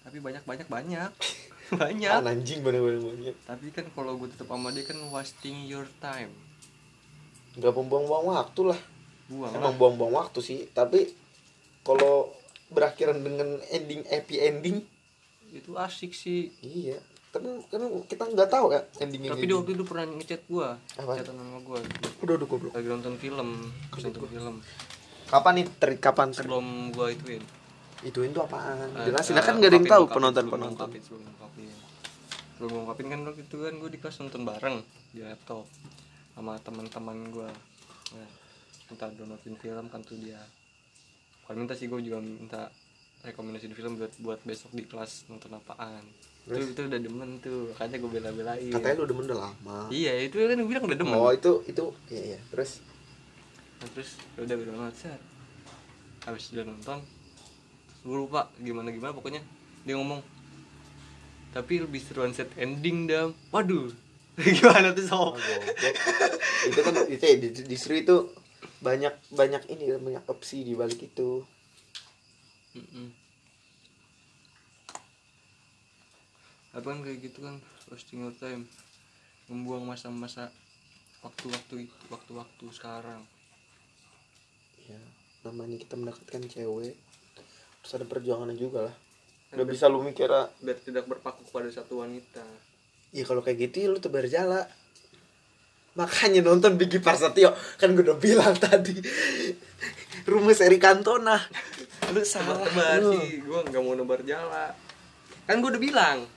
tapi banyak banyak banyak banyak Ah, anjing bener-bener banyak. tapi kan kalau gue tetap sama dia kan wasting your time Nggak membuang-buang waktu lah. Buang Emang buang-buang waktu sih, tapi kalau berakhiran dengan ending happy ending, itu asik sih iya. Kan kan kita nggak tahu ya endingnya. tapi dia waktu itu pernah ngechat gua Apa? chatan sama gua udah udah goblok. lagi nonton film habis nonton film Kapan nih ter kapan ter sebelum gua ituin ituin tuh apaan? Eh, Jelasin eh, kan nggak ada yang tahu penonton penonton. ungkapin, sebelum ungkapin sebelum kan waktu itu kan gue di kelas nonton bareng di laptop sama teman-teman gue nah, minta downloadin film kan tuh dia. Kalau minta sih gue juga minta rekomendasi film buat buat besok di kelas nonton apaan. Itu itu udah demen tuh makanya gue bela-belain. Katanya lu demen udah lama. iya itu kan gue bilang udah demen. Oh itu itu iya iya. Terus? Nah, terus ya udah udah banget set habis udah nonton gue lupa gimana gimana pokoknya dia ngomong tapi lebih seruan set ending dam. Waduh. Gimana tuh Oh, sob? Goblok. itu kan itu ya, di- justru itu banyak banyak ini banyak opsi di balik itu. Mm-mm. apa kan kayak gitu kan wasting your time. Membuang masa-masa waktu-waktu itu waktu-waktu sekarang. Ya namanya kita mendapatkan cewek terus ada perjuangannya juga lah. Kan nggak bisa lu mikir ah, biar tidak berpaku pada satu wanita. ya kalau kayak gitu ya lu tebar jala makanya nonton Bigi Parsatio kan gue udah bilang tadi. Rumus Eri Cantona. Lu salah. Tebar sih gue nggak mau nebar jala kan gue udah bilang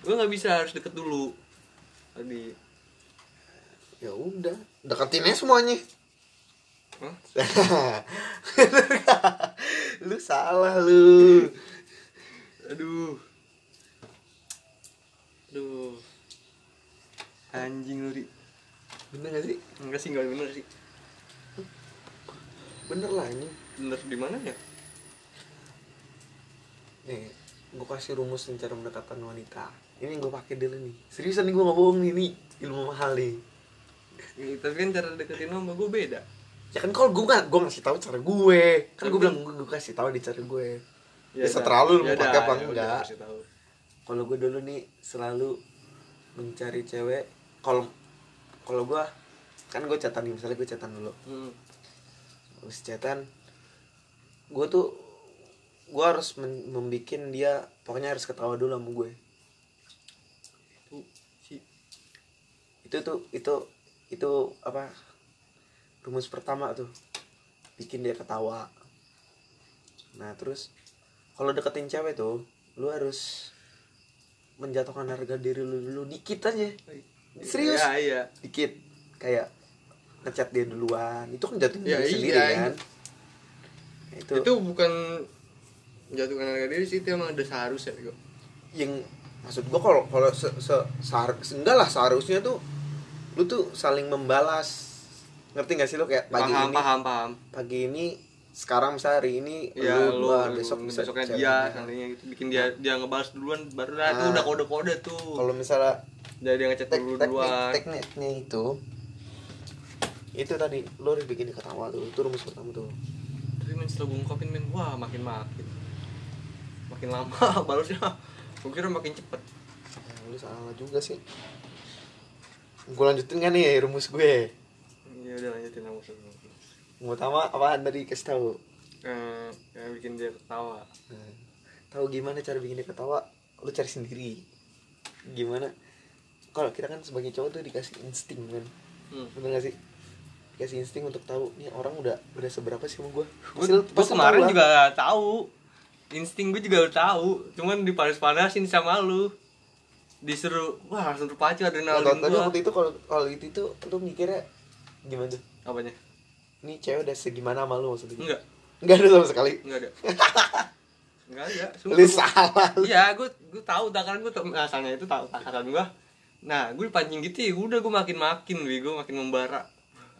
gue nggak bisa harus deket dulu. Tadi. Ya udah deketin aja semuanya. Hah? lu salah lu. Aduh. Aduh. Anjing lu Ri. Bener gak sih? Enggak sih enggak bener sih. Bener lah ini. Bener di mana ya? Nih gue kasih rumus cara mendekatkan wanita. Ini gue pakai dulu nih. Seriusan nih gue nggak bohong nih nih. Ilmu mahal nih. Ih, tapi kan cara deketin sama gue beda. Ya kan kalau gue nggak gue ngasih tahu cara gue. Kan gue bilang gue, kasih tahu di cara gue. Ya, setelah lu mau Yaudah, pakai apa yaudah, enggak. kalau gue dulu nih selalu mencari cewek kalau kalau gua kan gue catatan nih misalnya gue catatan dulu. Hmm. habis chatan gue tuh gue harus membikin dia pokoknya harus ketawa dulu sama gue. Itu tuh itu itu apa rumus pertama tuh. Bikin dia ketawa. Nah terus kalau deketin cewek tuh lu harus menjatuhkan harga diri lu dulu. Dikit aja Serius? ya iya. Dikit. Kayak ngechat dia duluan. Itu kan jatuhin Ya, diri iya, sendiri iya. kan itu, itu bukan jatuhkan harga diri sih itu emang ada seharusnya kok yang maksud gua kalau kalau se, se, sehar- enggak lah seharusnya tuh lu tuh saling membalas. Ngerti gak sih lu? Kayak pagi paham ini paham paham. pagi ini sekarang misalnya hari ini ya lu, lu, gua, lu besok bisa besoknya dia nantinya gitu bikin dia dia ngebalas duluan baru nah, itu Ah. udah kode kode tuh. Kalau misalnya jadi dia ngechat tek, dulu teknik duluan tekniknya itu itu tadi lu harus bikin ketawa tuh itu rumus pertama tuh. Tapi men setelah gue ungkapin men wah makin makin. Makin lama balasnya gue kira makin cepet. Ya, lu salah juga sih. Gue lanjutin kan nih rumus gue? Ya udah lanjutin maksud lu. yang pertama apaan tadi? Kasih tahu. Eh yang bikin dia ketawa. Nah, tahu gimana cara bikin dia ketawa? Lu cari sendiri. Gimana kalau kita kan sebagai cowok tuh dikasih insting kan? Hmm. bener gak sih? Dikasih insting untuk tahu nih orang udah udah seberapa sih sama gue gue kemarin juga tahu. Insting gue juga udah tahu. Cuman dipanas-panasin sama lu. Disuruh wah langsung terpacu nah, adrenalin tapi gua. waktu itu kalau kalau itu itu lu mikirnya gimana? Tuh apanya? Ini cewek udah segimana sama lu maksudnya? Enggak enggak ada sama sekali. Enggak ada. Enggak ada lu salah. Iya gue gue tahu takaran gue asalnya itu tahu takaran gue nah gue dipancing gitu ya udah gue makin makin gue makin membara.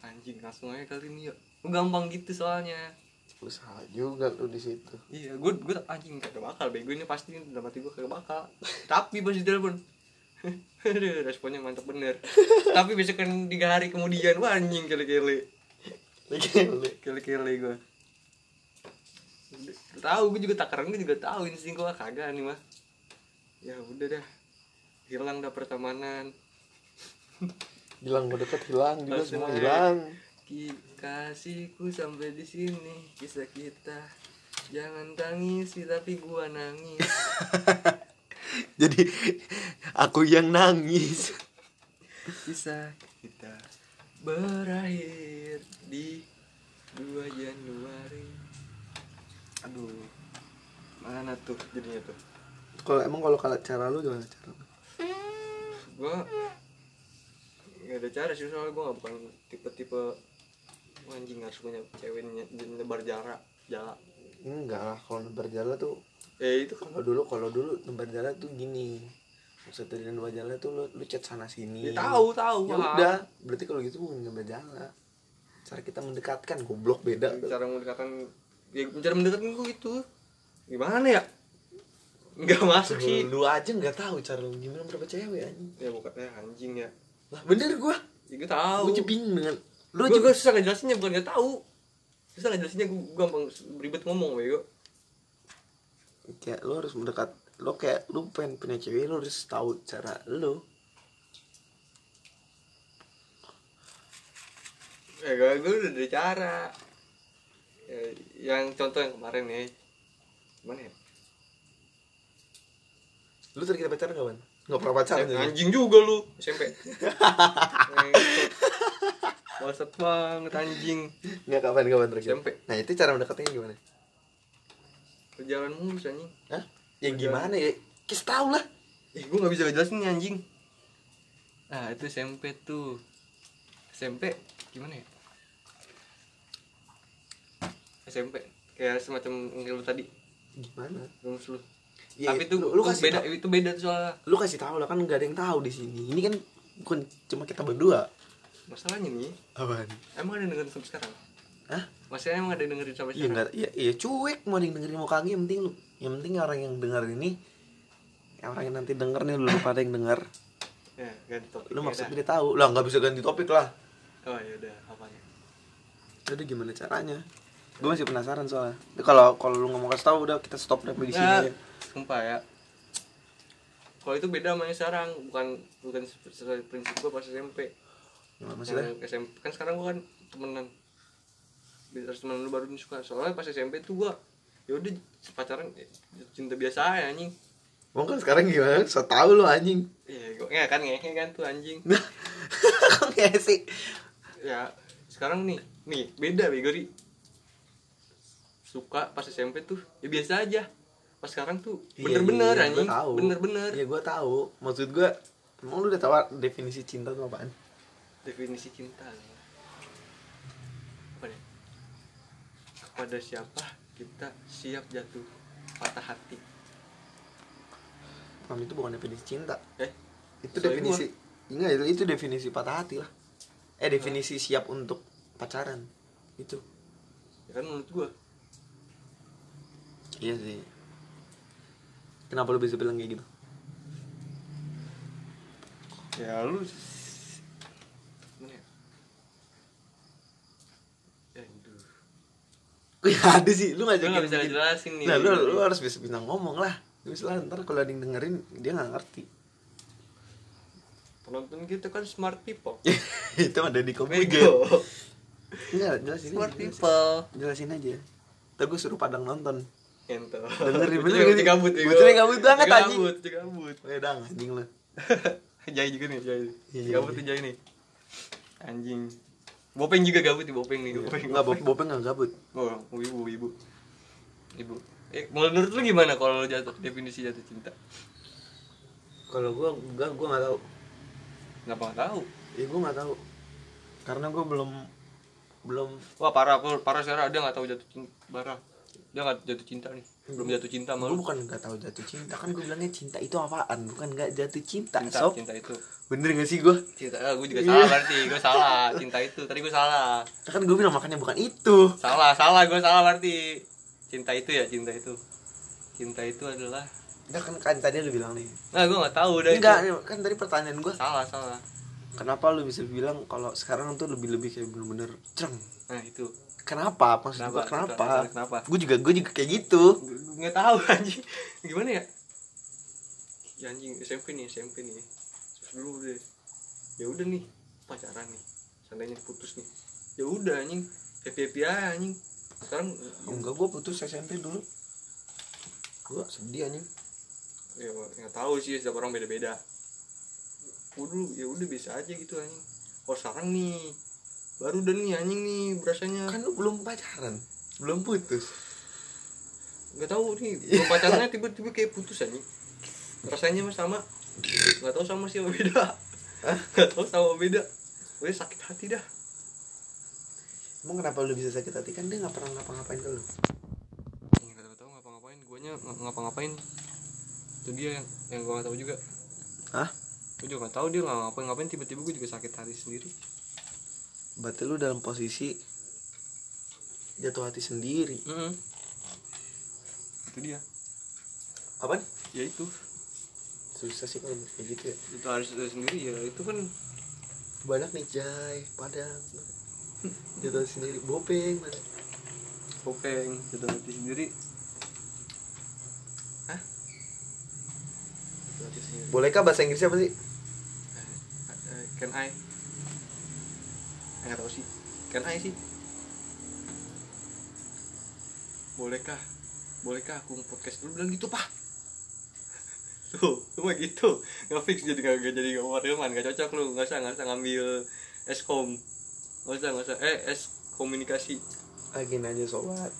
Anjing langsung aja kali ini ya gue gampang gitu soalnya. Lu salah juga lu di situ. Iya gue gue anjing kagak bakal bego ini pasti dalam hati gue kagak bakal. Tapi pas di telepon. Aduh, responnya mantap bener. Tapi besok kan tiga hari kemudian wah anjing kele-kele. Gile. kele-kele gue tahu gue juga takaran gue juga tahu insting gue kagak nih mah. Ya udah dah hilang dah pertemanan. Hilang mau deket hilang juga Langsung semua hilang. Kasihku sampai di sini kisah kita. Jangan tangisi tapi gua nangis. Jadi aku yang nangis. Kisah kita berakhir di 2 Januari. Aduh mana tuh jadinya tuh? Kalau emang kalau kalau cara lu gimana cara lu? gua nggak ada cara sih soalnya gua nggak bukan tipe-tipe "Wah, anjing harus punya ceweknya lebar jarak jarak enggak lah kalau nebar jala tuh eh itu kan kalau dulu kalau dulu nebar jala tuh gini. Maksud dari nebar jala tuh lu, lu chat sana sini. Ya tahu tahu ya paham. udah berarti kalau gitu bukan nebar jala. Cara kita mendekatkan goblok beda. Cara mendekatkan ya cara mendekatkan gue gitu. Gimana ya nggak masuk sih. lu aja nggak tahu cara lu gimana berapa cewek anjing. Ya bukannya anjing ya. Lah bener gua. Ya gue tahu. Gua aja bingung dengan lu gue aja gue susah ngejelasinnya bukan gak tahu. Susah ngejelasinnya gue gampang ribet ngomong bego kayak lu harus mendekat lu kayak lu pengen punya cewek lu harus tahu cara lu. Ya gue gue udah ada cara. Ya, yang contoh yang kemarin nih gimana ya lu tadi kita pacaran kapan? Nggak pernah pacaran Eh, jadi anjing juga lu SMP Bangsat banget anjing. Nggak kapan kapan terakhir SMP. nah itu cara mendekatnya gimana? Berjalan mulus anjing. Hah? ya gimana ya? Kis tahu lah. Eh gue gak bisa ngejelasin nih anjing. Nah itu SMP tuh. SMP gimana ya? SMP Kayak semacam yang lu tadi. Gimana? Rumus lu Ya, Tapi itu, lu, lu kasih beda tahu, itu beda soalnya lu kasih tahu lah kan nggak ada yang tahu di sini ini kan bukan cuma kita berdua Masalahnya nih apaan Emang ada yang dengerin sampai sekarang? Hah? Maksudnya emang ada yang dengerin sampai Iya sekarang? enggak, iya, iya cuek mau ada yang dengerin mau kagak yang penting lu, yang penting orang yang denger ini, orang yang nanti denger nih lu pada yang denger, Ya ganti topik lu maksudnya dia tahu, lah nggak bisa ganti topik lah. Oh ya udah apanya Jadi gimana caranya? Gue masih penasaran soalnya. Kalau kalau lu nggak mau kasih tahu udah kita stop sampai di sini. Nah, aja. Sumpah ya. Kalau itu beda sama yang sekarang bukan bukan sesuai prinsip gue pas SMP Nah, maksudnya SMP kan sekarang gue kan temenan. Biar temen lu baru suka. Soalnya pas SMP tuh gue ya udah pacaran eh, cinta biasa aja anjing. Emang kan sekarang gimana? So tau lu anjing. iya gue nggak kan ngehe kan tuh anjing. Kok nggak sih? ya sekarang nih nih beda Begori suka pas SMP tuh ya biasa aja pas sekarang tuh bener-bener Iya, iya, anjing gua bener-bener Iya gue tahu. Maksud gue, emang lu udah tahu definisi cinta itu apaan? definisi cinta apa nih kepada siapa kita siap jatuh patah hati Mam itu bukan definisi cinta. eh Itu definisi. Enggak, itu, itu definisi patah hati lah. Eh definisi siap untuk pacaran. Itu. ya kan menurut gua Iya sih. Kenapa lu bisa bilang kayak gitu? ya lu ya? Ya ada sih, lu Gua ngajakin nggak bisa jelasin nih Nah, lu, lu harus bisa bisa ngomong lah. Misalnya ntar kalau ada yang dengerin dia nggak ngerti. penonton kita kan smart people itu ada di komputer. bego Enggak, jelasin smart aja. People jelasin aja. Ntar gue suruh padang nonton. Bocah- bener gak bocah sih? gabut ya. Bocah gabut banget, anjing. Gabut, gabut. Dang, anjing lu. Jai juga nih, Jai. Iya, Gabut iya. tuh Jai nih. Anjing. Bopeng juga gabut nih, Bopeng nih, Bopeng. Enggak, bop bopeng enggak gabut. Oh, ibu, ibu. Ibu. Eh, menurut lu gimana kalau lu jatuh definisi jatuh cinta? Kalau gua enggak gua enggak tahu. Kenapa nggak tahu? Ya gua enggak tahu. Karena gua belum belum Wah, parah, parah sekarang dia nggak tahu jatuh cinta. Parah. Dia nggak jatuh cinta nih. Belum jatuh cinta malu. bukan enggak tahu jatuh cinta kan gua bilangnya cinta itu apaan bukan enggak jatuh cinta, Cinta, sob cinta itu. bener gak sih gua Cinta, ah, gue juga salah berarti. Gue salah. Cinta itu. Tadi gue salah. kan gua bilang makanya bukan itu Salah, salah. Gue salah berarti. Cinta itu ya, cinta itu. Cinta itu adalah enggak kan, kan tadi lu bilang nih Nah, gue gak tahu udah enggak itu. kan tadi pertanyaan gua Salah, salah. kenapa lu bisa bilang kalau sekarang tuh lebih lebih kayak bener-bener cereng Nah, itu. Kenapa maksud Kenapa? gua kenapa Kenapa? Kenapa? gua juga gua juga kayak gitu Gue gak tahu anjing. Gimana ya? Ya anjing SMP nih, SMP nih. Terus dulu deh. Ya udah nih, pacaran nih. Seandainya putus nih. Ya udah anjing. Happy-happy aja anjing. Sekarang enggak gua putus SMP dulu gua sedih anjing ya nggak tahu sih setiap orang beda-beda. Gua dulu ya udah biasa aja gitu anjing. Oh sekarang nih baru udah nih anjing nih berasanya. Kan lu belum pacaran. Belum putus. Nggak tahu nih gua pacarnya tiba-tiba kayak putus anjing. Rasanya mah sama. Nggak tahu sama sih sama beda nggak tahu sama beda. Gue sakit hati dah. Emang kenapa lu bisa sakit hati? Kan dia nggak pernah ngapa-ngapain ke lu. Nggak tahu ngapa-ngapain. Guanya ng- ngapa-ngapain. Itu dia yang yang gue nggak tahu juga. Hah? gue juga nggak tahu dia nggak ngapa-ngapain. Tiba-tiba gue juga sakit hati sendiri berarti lu dalam posisi jatuh hati sendiri. Mm-mm. itu dia. Apaan? Ya itu. Susah sih kalau kayak gitu ya. Itu harus sendiri ya itu kan banyak nih jai padang. Jatuh hati sendiri bopeng mana? Kopeng jatuh hati sendiri. Hah? Jatuh hati sendiri. Bolehkah bahasa Inggrisnya apa sih? Eh, can I nggak tahu sih. Can I sih bolehkah bolehkah aku podcast dulu bilang gitu pak. Tuh lu mah gitu. Nggak fix jadi nggak jadi nggak Hilman nggak cocok lu. Nggak usah nggak usah ngambil eskom nggak usah nggak usah. Eh es komunikasi lagi aja sobat.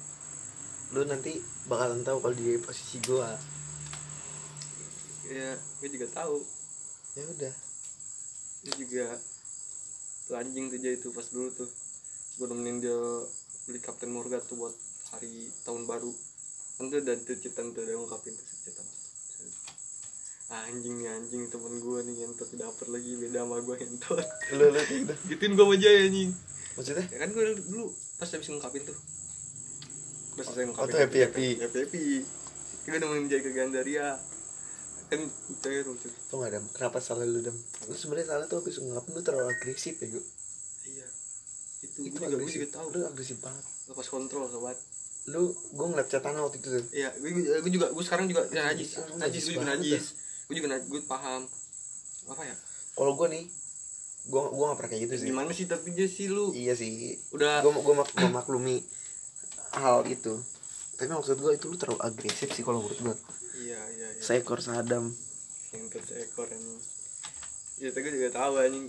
Lu nanti bakalan tahu kalau di posisi gua. Ya gue juga tahu. Ya udah. Dia juga anjing tuh dia itu pas dulu tuh. Gue nemenin dia beli Captain Morgan tuh buat hari tahun baru. Kan tuh dan tuh cetan tuh udah ngungkapin tuh cetan anjing nih anjing temen gue nih ngentot dapet lagi beda sama gue ngentot lu lu kayak gitu gituin gue sama Jaya anjing. Maksudnya? Ya kan gue dulu pas habis ngungkapin tuh. Udah selesai ngungkapin Oh, tuh happy-happy. happy. happy. Gue nemenin Jaya ke Gandaria kan Jaya lucu tuh nggak ada kenapa salah lu dam lu sebenarnya salah tuh habis ngapin lu terlalu agresif ya gua iya. Itu gue juga gue juga tahu. Lu agresif banget. Lepas kontrol sobat. Lu gua ngeliat catatan waktu itu tuh Iya, gue, gue, gue juga, gue sekarang juga ya, najis, Lu najis, gue juga najis. gue juga nah, gue paham. Apa ya? Kalau gue nih gue gue gak pernah kayak gitu sih. Gimana sih tapi dia sih lu? Iya sih. Udah. Gue gue mak memaklumi hal itu. Tapi maksud gue itu lu terlalu agresif sih kalau menurut gue iya iya iya. Seekor sadam. Yang seekor ini. Ya tapi gue juga tahu anjing.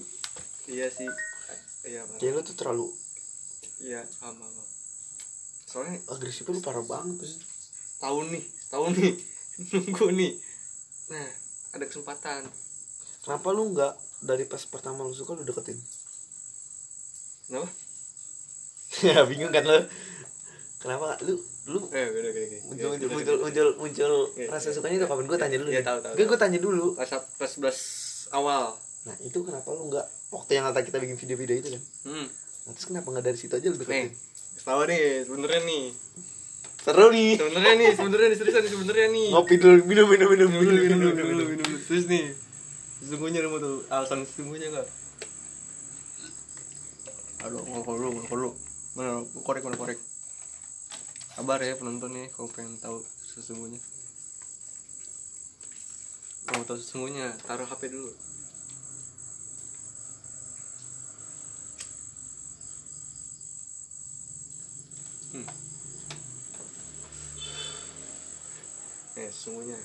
Iya sih. Iya kayak lu tuh terlalu iya paham paham. soalnya agresif lu parah banget tuh tahun nih tahun nih. Nunggu nih. Nah ada kesempatan. Kenapa lu nggak dari pas pertama lu suka lu deketin? Kenapa? Ya bingung kan lu kenapa? Lu lu eh beda beda beda muncul muncul muncul muncul, muncul rasa iya. sukanya itu kapan gue tanya dulu deh. tahu, tahu, gue gue tanya dulu. Pas pas belas awal. Nah itu kenapa lu nggak waktu yang kata kita bikin video-video itu kan? Hmm. Nah, terus kenapa nggak dari situ aja lu nih deketin tahu nih sebenarnya nih. Seru nih. Sebenarnya nih sebenarnya nih seriusan nih sebenarnya nih. Ngopi dulu minum minum minum minum minum minum minum dulu terus nih. Sesungguhnya lu mau tuh alasan sesungguhnya enggak aduh ngokol dulu ngokol dulu mana korek mana korek kabar ya penonton nih kalau pengen tahu sesungguhnya. Mau tahu sesungguhnya taruh HP dulu. Hmm. eh sesungguhnya.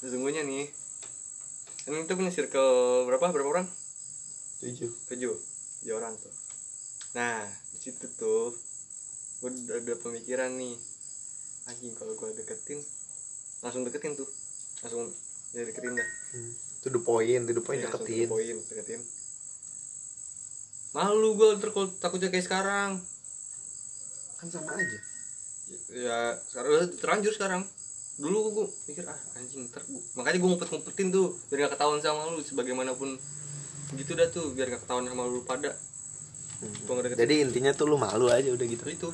Sesungguhnya nih. Kan kita punya circle berapa? Berapa orang? Tujuh. Tujuh? Tujuh orang tuh. Nah di situ tuh gue udah ada pemikiran nih. Anjing kalau gue deketin langsung deketin tuh. Langsung ya deketin dah. Hmm. to the point to the point Ya, deketin. poin deketin. Malu gue ntar kalau takutnya kayak sekarang. Kan sama aja. Ya sekarang terlanjur sekarang. Dulu gue mikir ah anjing ntar gua- makanya gue ngumpet ngumpetin tuh biar gak ketahuan sama lu sebagaimanapun. Gitu dah tuh biar gak ketahuan sama lu pada. Deketin. jadi intinya tuh lu malu aja udah gitu. Itu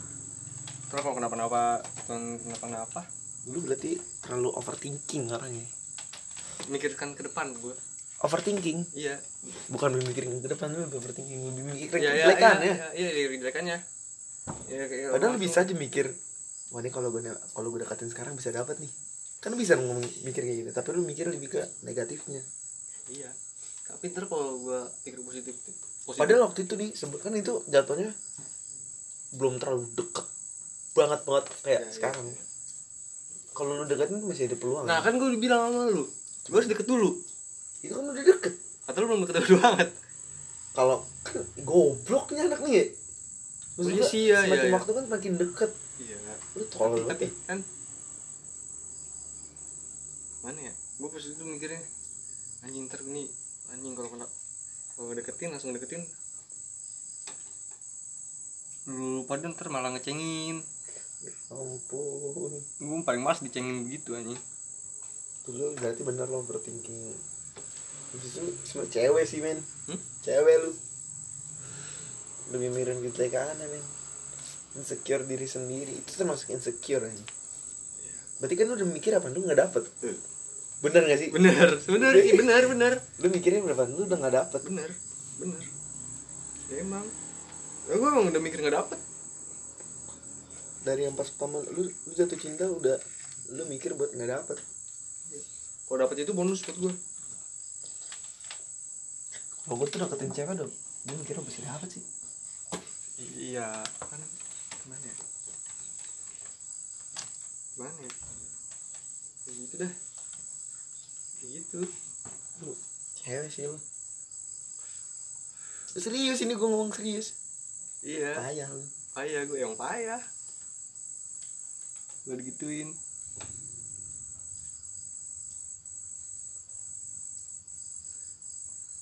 terus kalau kenapa-napa? Kenapa-napa? Lu berarti terlalu overthinking orangnya mikirkan ke depan gue overthinking? Iya. Bukan mikirin ke depan lu lebih overthinking lebih mikirin iya iya kejelekan iya ya iya iya kejelekannya. Iya kayak padahal lu bisa aja mikir wah ini kalau gue kalau gue deketin sekarang bisa dapat nih. Kan bisa ngomong mikir kayak gitu tapi lu mikir lebih ke negatifnya. Iya. Tapi ntar kalau gue pikir positif positif. Padahal waktu itu nih sebut kan itu jatuhnya belum terlalu deket banget banget kayak Iya, iya. sekarang. kalau lu deketin tuh masih ada peluang. Nah kan gue udah bilang sama lu. Gue harus deket dulu. Itu kan udah deket. Atau lu belum deket dulu banget? Kalau kan gobloknya anak nih ya. Maksud Iya gua, sih, iya, semakin iya, iya. waktu kan makin deket. Iya. Lu tolol tapi, banget tapi ya. kan? Mana ya? Gue pas itu mikirnya anjing ntar nih anjing kalau kena kalau deketin langsung deketin. Lu pada ntar malah ngecengin Ya ampun. Gue paling males dicengin begitu anjing. Tuh lu berarti bener lo overthinking. Justru semua cewek sih men. Hmm? Cewek lu. Lebih mikirin kecelakaan ya men. Insecure diri sendiri. Itu termasuk insecure aja Berarti kan lu udah mikir apa? Lu gak dapet? Bener gak sih? bener. Bener sih bener bener. Lu mikirnya berapa? Lu udah gak dapet? Bener. Bener. Ya emang. Ya gue emang udah mikir nggak dapet Dari yang pas pertama lu, lu jatuh cinta udah Lu mikir buat gak dapet. Kalau dapet itu bonus buat gue Kalau gue tuh deketin cewek dong Gue mikirnya pasti dapet sih. Iya kan gimana ya? Gimana ya? Ya gitu dah. Ya gitu. Lu cewek sih lu. Serius ini gue ngomong serius. Iya. Payah lu. Payah gue yang payah gue digituin.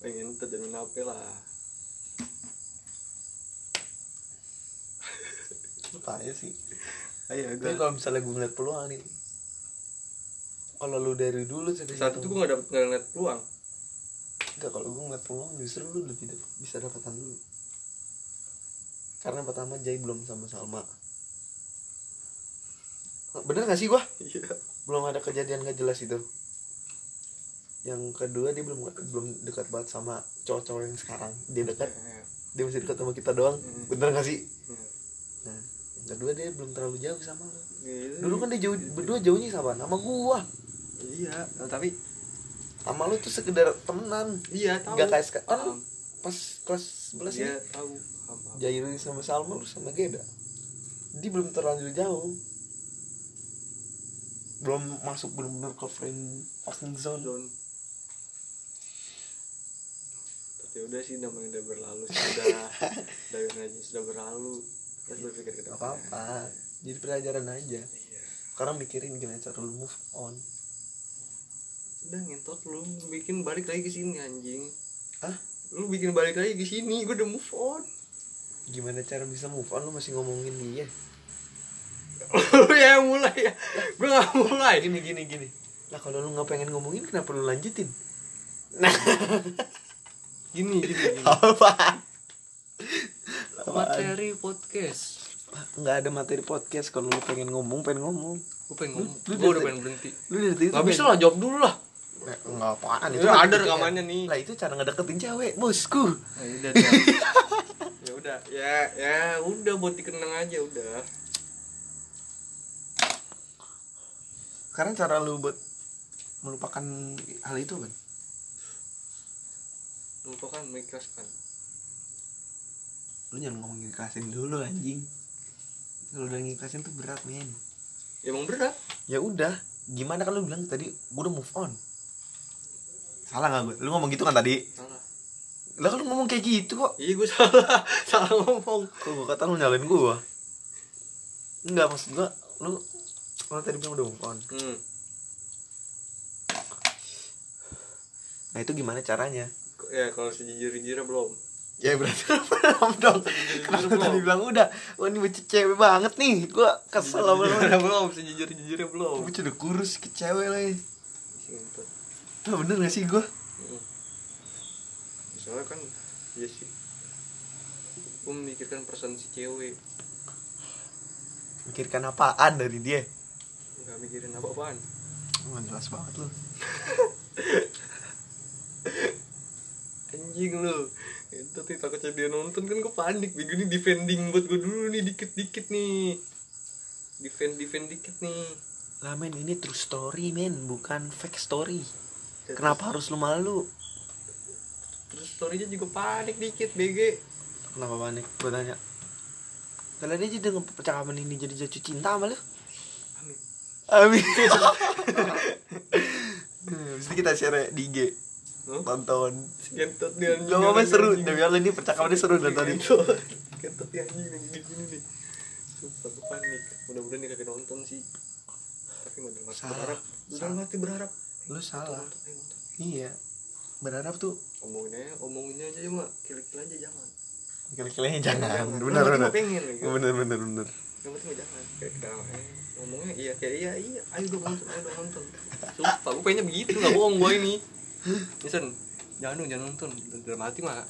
Pengen terjamin HP lah. Payah sih? Ayo, Tapi kalau misalnya gue ngeliat peluang nih Kalau lu dari dulu dari saat itu gue gak dapet gak ngeliat peluang. Enggak, kalau gue ngeliat peluang justru lu lebih bisa dapatan dulu. Karena pertama Jai belum sama Salma Bener gak sih gua? iya Belum ada kejadian gak jelas itu Yang kedua dia belum belum dekat banget sama cowok-cowok yang sekarang Dia dekat, dia masih dekat sama kita doang Hmm. Bener gak sih? Hmm. Nah, yang kedua dia belum terlalu jauh sama Gitu. Dulu kan dia jauh, berdua jauhnya sama sama gua iya tapi sama lu tuh sekedar temenan iya tahu Nggak kayak seka- kan Paham. pas kelas 11 dia ya tahu. Jairi sama Salma lu sama Geda dia belum terlanjur jauh belum masuk benar-benar ke friend fucking zone. Don tapi udah sih namanya udah berlalu sudah udah aja sudah berlalu. Terus berpikir ke depan. Apa-apa jadi pelajaran aja. Iya. Sekarang mikirin gimana cara lu move on. Udah ngentot lu bikin balik lagi ke sini anjing. Hah? lu bikin balik lagi ke sini gue udah move on. Gimana cara bisa move on? Lu masih ngomongin dia lu ya yang mulai ya. Gue gak mulai. Gini gini gini. Lah kalau lu nggak pengen ngomongin kenapa lu lanjutin? Nah. Gini gini, gini. apa? Materi podcast. Nggak ada materi podcast. Kalau lu pengen ngomong pengen ngomong. Gue pengen ngomong. gue udah pengen berhenti. lu dari tadi gak tuh bisa lah jawab dulu lah. Nggak apaan mah ada rekamannya ya. nih. lah itu cara ngedeketin cewek bosku. Nah, ya udah ya ya udah buat dikenang aja udah sekarang cara lu buat melupakan hal itu kan lupakan mengikhlaskan. Lu jangan ngomong ngikhlasin dulu anjing. Kalau udah ngikhlasin tuh berat men. Ya emang berat. Ya udah gimana kan lu bilang tadi gua udah move on. Salah nggak gue lu ngomong gitu kan tadi? Salah. Lah kan lu ngomong kayak gitu kok? Iya gue salah. Salah ngomong. Kok gua kata lu nyalain gua? Enggak maksud gua lu lu tadi bilang udah move on. Hmm. nah itu gimana caranya? Ya kalau sejujur-jujurnya belum. Ya berarti belum dong. Kenapa belum. tadi bilang udah? Wah ini bocah cewek banget nih. Gua kesel sama lu. Sejujurnya belum sejujur-jujurnya belum. Bocah udah kurus ke cewek lagi. Nah, bener gak sih gua? Hmm. soalnya kan ya sih. Gue memikirkan perasaan si cewek. Mikirkan apaan dari dia mikirin apa-apaan. Nggak jelas banget lu. Anjing lu. Itu tuh takutnya dia nonton kan gue panik. Begini defending buat gue dulu nih dikit-dikit nih. Defend defend dikit nih. Lah men ini true story men bukan fake story. Kenapa harus lu malu? Terus storynya juga panik dikit BG kenapa panik? Gua tanya. Kalian aja dengan percakapan ini jadi jatuh cinta sama lu amin. Amin Mesti kita share di IG Hah? tonton Gentot dia apa-apa anjing, seru. Demi Allah ini percakapannya seru dari tadi. Gentot dia anjing nih gini nih Sumpah gue panik. Mudah-mudahan dia kagak nonton sih. Tapi mau Salah. berharap. Dalam hati berharap. Lu salah. Iya. Berharap tuh. Omongin aja Omongin aja mak Kira-kira aja jangan. Kira-kiranya jangan. Yang Bener penting bener gua Yang penting jangan Kayak eh, Ngomongnya iya kayak iya iya Ayo dong nonton Ayo dong nonton Sumpah gue pengennya begitu Gak bohong gue ini Nisen Jangan dong jangan nonton Dalam hati mah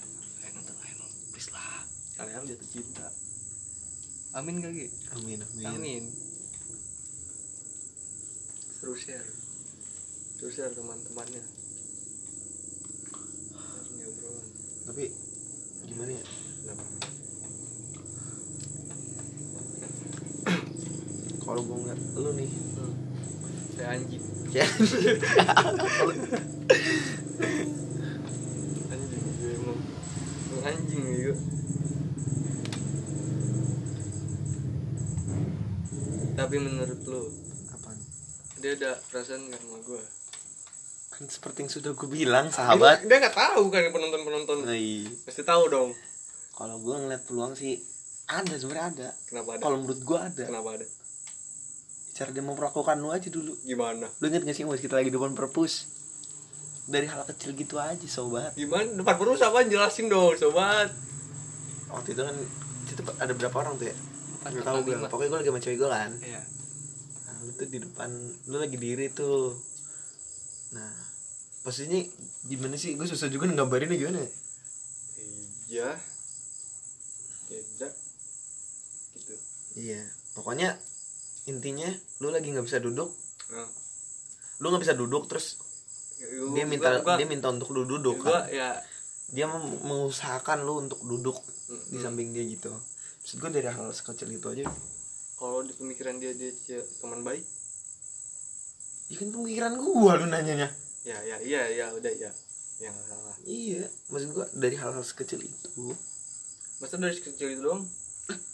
Ayo nonton Ayo nonton Please lah Kalian jatuh cinta Amin gak? Amin amin Amin. Terus share. Terus share teman-temannya. Tapi Gimana ya Kenapa? Kalau gue ngeliat lu nih Hmm. Kayak anjing. Ya Anjing gue emang. Anjing gue. Tapi menurut lu, Apaan dia ada perasaan gak sama gue? Kan seperti yang sudah gue bilang sahabat Dia, dia gak tahu kan penonton-penonton. Nah, iya. Pasti tahu dong. Kalau gue ngeliat peluang sih Ada sebenarnya ada Kenapa ada? Kalau menurut gue ada Kenapa ada? Cara dia memperlakukan lu aja dulu Gimana? Lu inget gak sih pas kita lagi depan perpus Dari hal kecil gitu aja sobat Gimana? Depan perus apa? Jelasin dong, sobat. Waktu itu kan Itu ada berapa orang tuh ya Empat, Gak tau empat, gue. Pokoknya gue lagi sama cewek gue kan Iya. nah, Lu tuh di depan Lu lagi diri tuh Nah Posisinya gimana sih Gue susah juga nggambarinnya gimana ya Iya. Beda. Gitu. Iya Pokoknya Intinya Lu lagi gak bisa duduk. Nah, Lu gak bisa duduk Terus gua- Dia minta gua, Dia minta untuk lu duduk gua, kan? ya. Dia mengusahakan lu untuk duduk mm, Di samping dia gitu. Maksud gue dari hal sekecil itu aja. Kalau di pemikiran dia dia, teman baik, Ya kan pemikiran gua lu nanyanya. Ya ya iya ya udah ya. Ya nggak salah. Iya maksud gua dari hal-hal sekecil itu. Masa dari kecil itu doang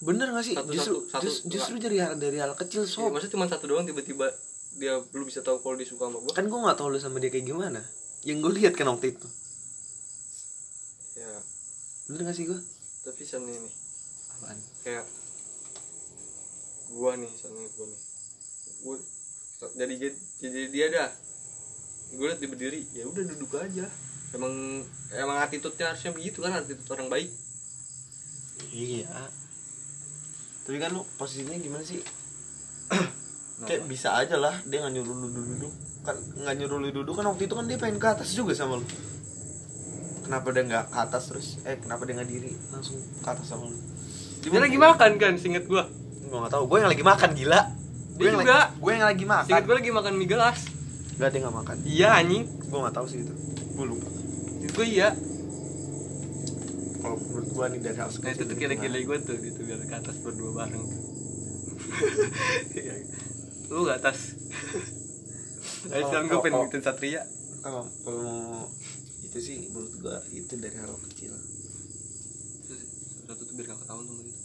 bener gak sih? Satu- justru satu- satu- jus- justru dari hal dari hal kecil ya, sob. masa cuma satu doang tiba-tiba dia lu bisa tahu kalau dia suka sama gua. Kan gua nggak tahu lu sama dia kayak gimana. Yang gue lihat kan waktu itu. Ya bener gak sih gua? Tapi sana ini. Apaan? Kayak gua nih misalnya gua nih. Jadi jadi, jadi dia dah. Gue liat dia berdiri ya udah duduk aja. Emang emang attitude-nya harusnya begitu kan attitude orang baik. Iya tapi kan lu posisinya gimana sih? Kayak bisa aja lah dia nggak nyuruh lu duduk kan nggak nyuruh lu duduk kan waktu itu kan dia pengen ke atas juga sama lu. Kenapa dia nggak ke atas terus? Eh kenapa dia nggak diri? Langsung ke atas sama lu. Dia lagi makan kan singet gua? Gue nggak tahu. Gue yang lagi makan gila. Dia yang juga. lagi gue yang lagi makan. Singet gua lagi makan mie gelas. Nggak dia nggak makan. Iya anjing. Gue nggak tahu sih itu. Gue lupa. Gua iya kalau menurut gue nih dari hal nah itu tuh kira-kira gua tuh itu biar ke atas berdua bareng. Lu ke atas? Ayo sekarang gue pengen ngikutin Satria. kalau kalau mau itu sih menurut gue itu dari hal kecil. Satu tuh biar gak ketahuan sama dia.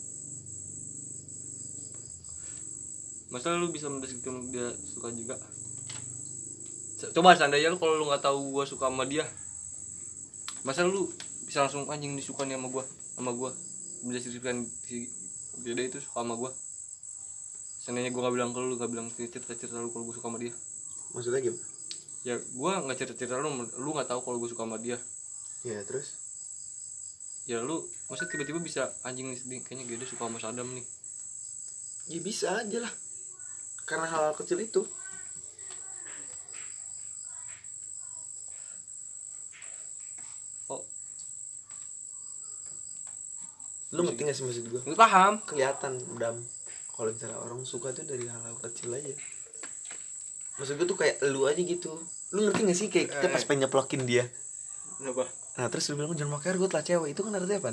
Masa lu bisa mendeskripsikan dia suka juga. Coba seandainya lu kalau lu nggak tahu gua suka sama dia masa lu bisa langsung anjing disuka nih sama gua sama gua. Mendeskripsikan si dia, dia itu suka sama gua. Seandainya gua nggak bilang ke lu nggak bilang cerita cerita lu kalau gua suka sama dia. Maksudnya gimana? Ya gua nggak cerita cerita lu lu nggak tahu kalau gua suka sama dia. Ya terus? Ya lu masa tiba-tiba bisa anjing nih kayaknya dia suka sama Sadam nih. Ya bisa aja lah. Karena hal, -hal kecil itu lu ngerti gak sih maksud gue lu paham kelihatan dam kalau misalnya orang suka tuh dari hal-hal kecil aja maksud gue tuh kayak lu aja gitu lu ngerti gak sih kayak kita pas Eh. pengen nyeplokin dia Kenapa? nah terus lu bilang jangan pakai gue telah cewek itu kan artinya apa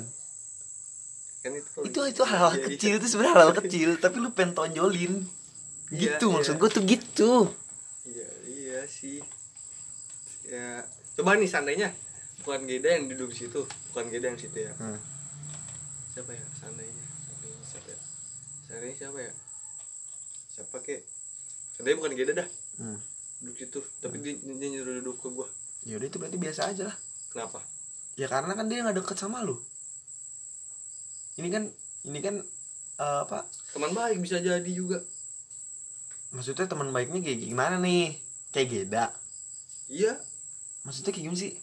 Kan itu itu itu hal-hal Iya, iya. kecil itu sebenarnya hal-hal kecil tapi lu pengen tonjolin Iya, gitu maksud iya. gue tuh gitu Iya, iya sih. Ya, coba nih seandainya bukan Geda yang duduk di situ, bukan Geda yang situ ya. Hmm. Siapa ya? Seandainya, seandainya siapa ya? Seandainya siapa ya? Siapa kek? Seandainya bukan Geda dah, Hmm. duduk situ, tapi dia, dia nyuruh duduk ke gua. yaudah itu berarti biasa aja lah Kenapa? ya karena kan dia nggak deket sama lu ini kan ini kan eh, apa Teman baik bisa jadi juga. maksudnya teman baiknya kayak gimana nih kayak Geda Iya, maksudnya kayak gimana sih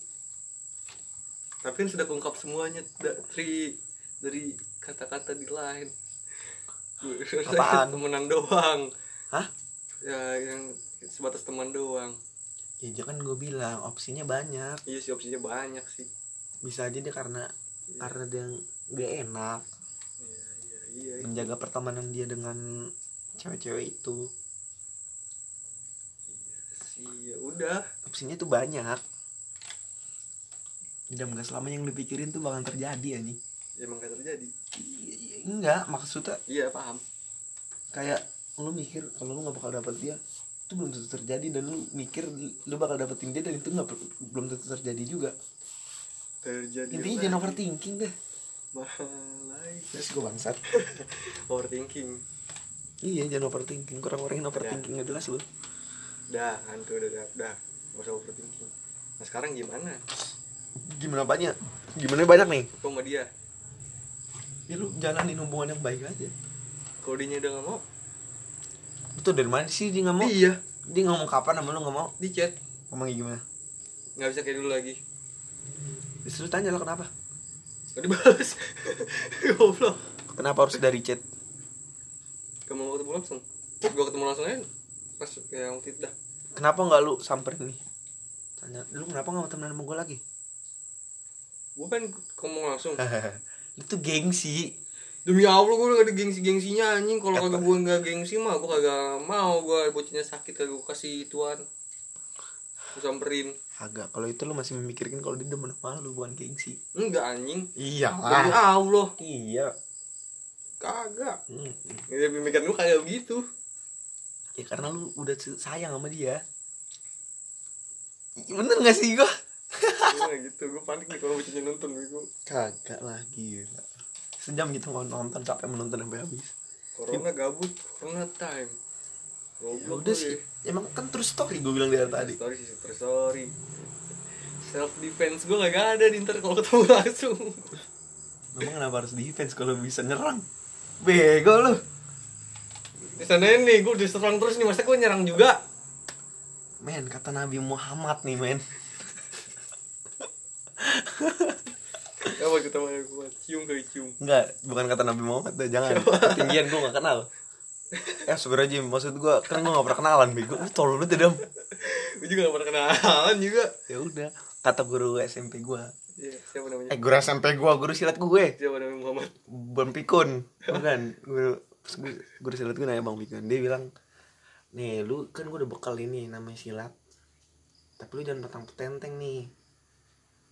tapi kan sudah keungkap semuanya dari dari kata-kata di lain. Apaan? Temenan doang. Hah? Ya, yang sebatas teman doang. ya jangan gue bilang opsinya banyak Iya sih opsinya banyak sih. bisa aja dia karena Iya. karena dia gak enak Iya, iya, iya. menjaga pertemanan dia dengan cewek-cewek itu sih ya udah opsinya tuh banyak dan gak selamanya yang dipikirin tuh bakal terjadi ya emang gak terjadi. Enggak maksudnya iya paham. kayak lu mikir kalau lu nggak bakal dapet dia itu belum tentu terjadi dan lu mikir lu bakal dapetin dia dan itu nggak belum tentu terjadi juga. Terjadi intinya jangan overthinking deh. Malai terus gue bangsat. Overthinking. Iya jangan overthinking kurang-kurangin overthinking nggak jelas lu. Dah hantu udah udah udah gak usah overthinking. Nah sekarang gimana? Gimana banyak? Gimana banyak nih? Kok sama dia ya lu jalanin hubungan yang baik aja. Kalau dia udah gak mau. Itu dari mana sih dia nggak mau? Iya. Dia ngomong kapan sama lu nggak mau? Di chat. Ngomongnya gimana? Nggak bisa kayak dulu lagi. Lu tanya lah kenapa? Gak dibahas. Goblok. Kenapa harus dari chat? Kamu mau ketemu langsung. Gua ketemu langsung aja pas yang waktu itu dah. Kenapa nggak lu samperin nih? Tanya lu kenapa nggak mau temenan sama gue lagi? Gua pengen ngomong langsung itu gengsi. Demi Allah gue udah gak ada gengsi-gengsinya anjing. Kalau kagak gue gak gengsi mah gue kagak mau. Gue bocahnya sakit kagak gue kasih ituan. Gue samperin. Agak kalau itu lu masih memikirkan kalau dia demen sama lu bukan gengsi. Enggak anjing. Iya Demi Allah. Iya. Kagak. Hmm. Ya pemikiran gue kagak begitu. Ya karena lu udah sayang sama dia. Bener gak sih gua gue gak gitu. Gue panik nih kalau bocahnya nonton gue kagak lah gila. Sejam gitu mau nonton capek menonton sampai habis. Corona gabut corona time. Ya Goblok udah gue. sih. emang kan terus story gue bilang dari tadi. Story sih super sorry self defense gue gak ada di ntar kalau ketemu langsung. Memang kenapa harus defense kalau bisa nyerang? Bego lu. Di sana nih gue diserang terus nih. Masa gue nyerang juga? Men kata Nabi Muhammad nih men apa kita mau gue cium kali cium. Enggak, bukan kata Nabi Muhammad dah, jangan. Ketinggian gue gak kenal. Eh sebenernya maksud gue kan gue gak pernah kenalan bego. Lu tolol lu tidak gue juga gak pernah kenalan juga. Ya udah kata guru SMP gue Iya, siapa namanya? Eh guru SMP gue, guru silat gue siapa namanya Muhammad? Bang Pikun. Bukan, guru guru, silat gue nanya Bang Pikun. Dia bilang Nih lu kan gue udah bekal ini namanya silat. Tapi lu jangan petang petenteng nih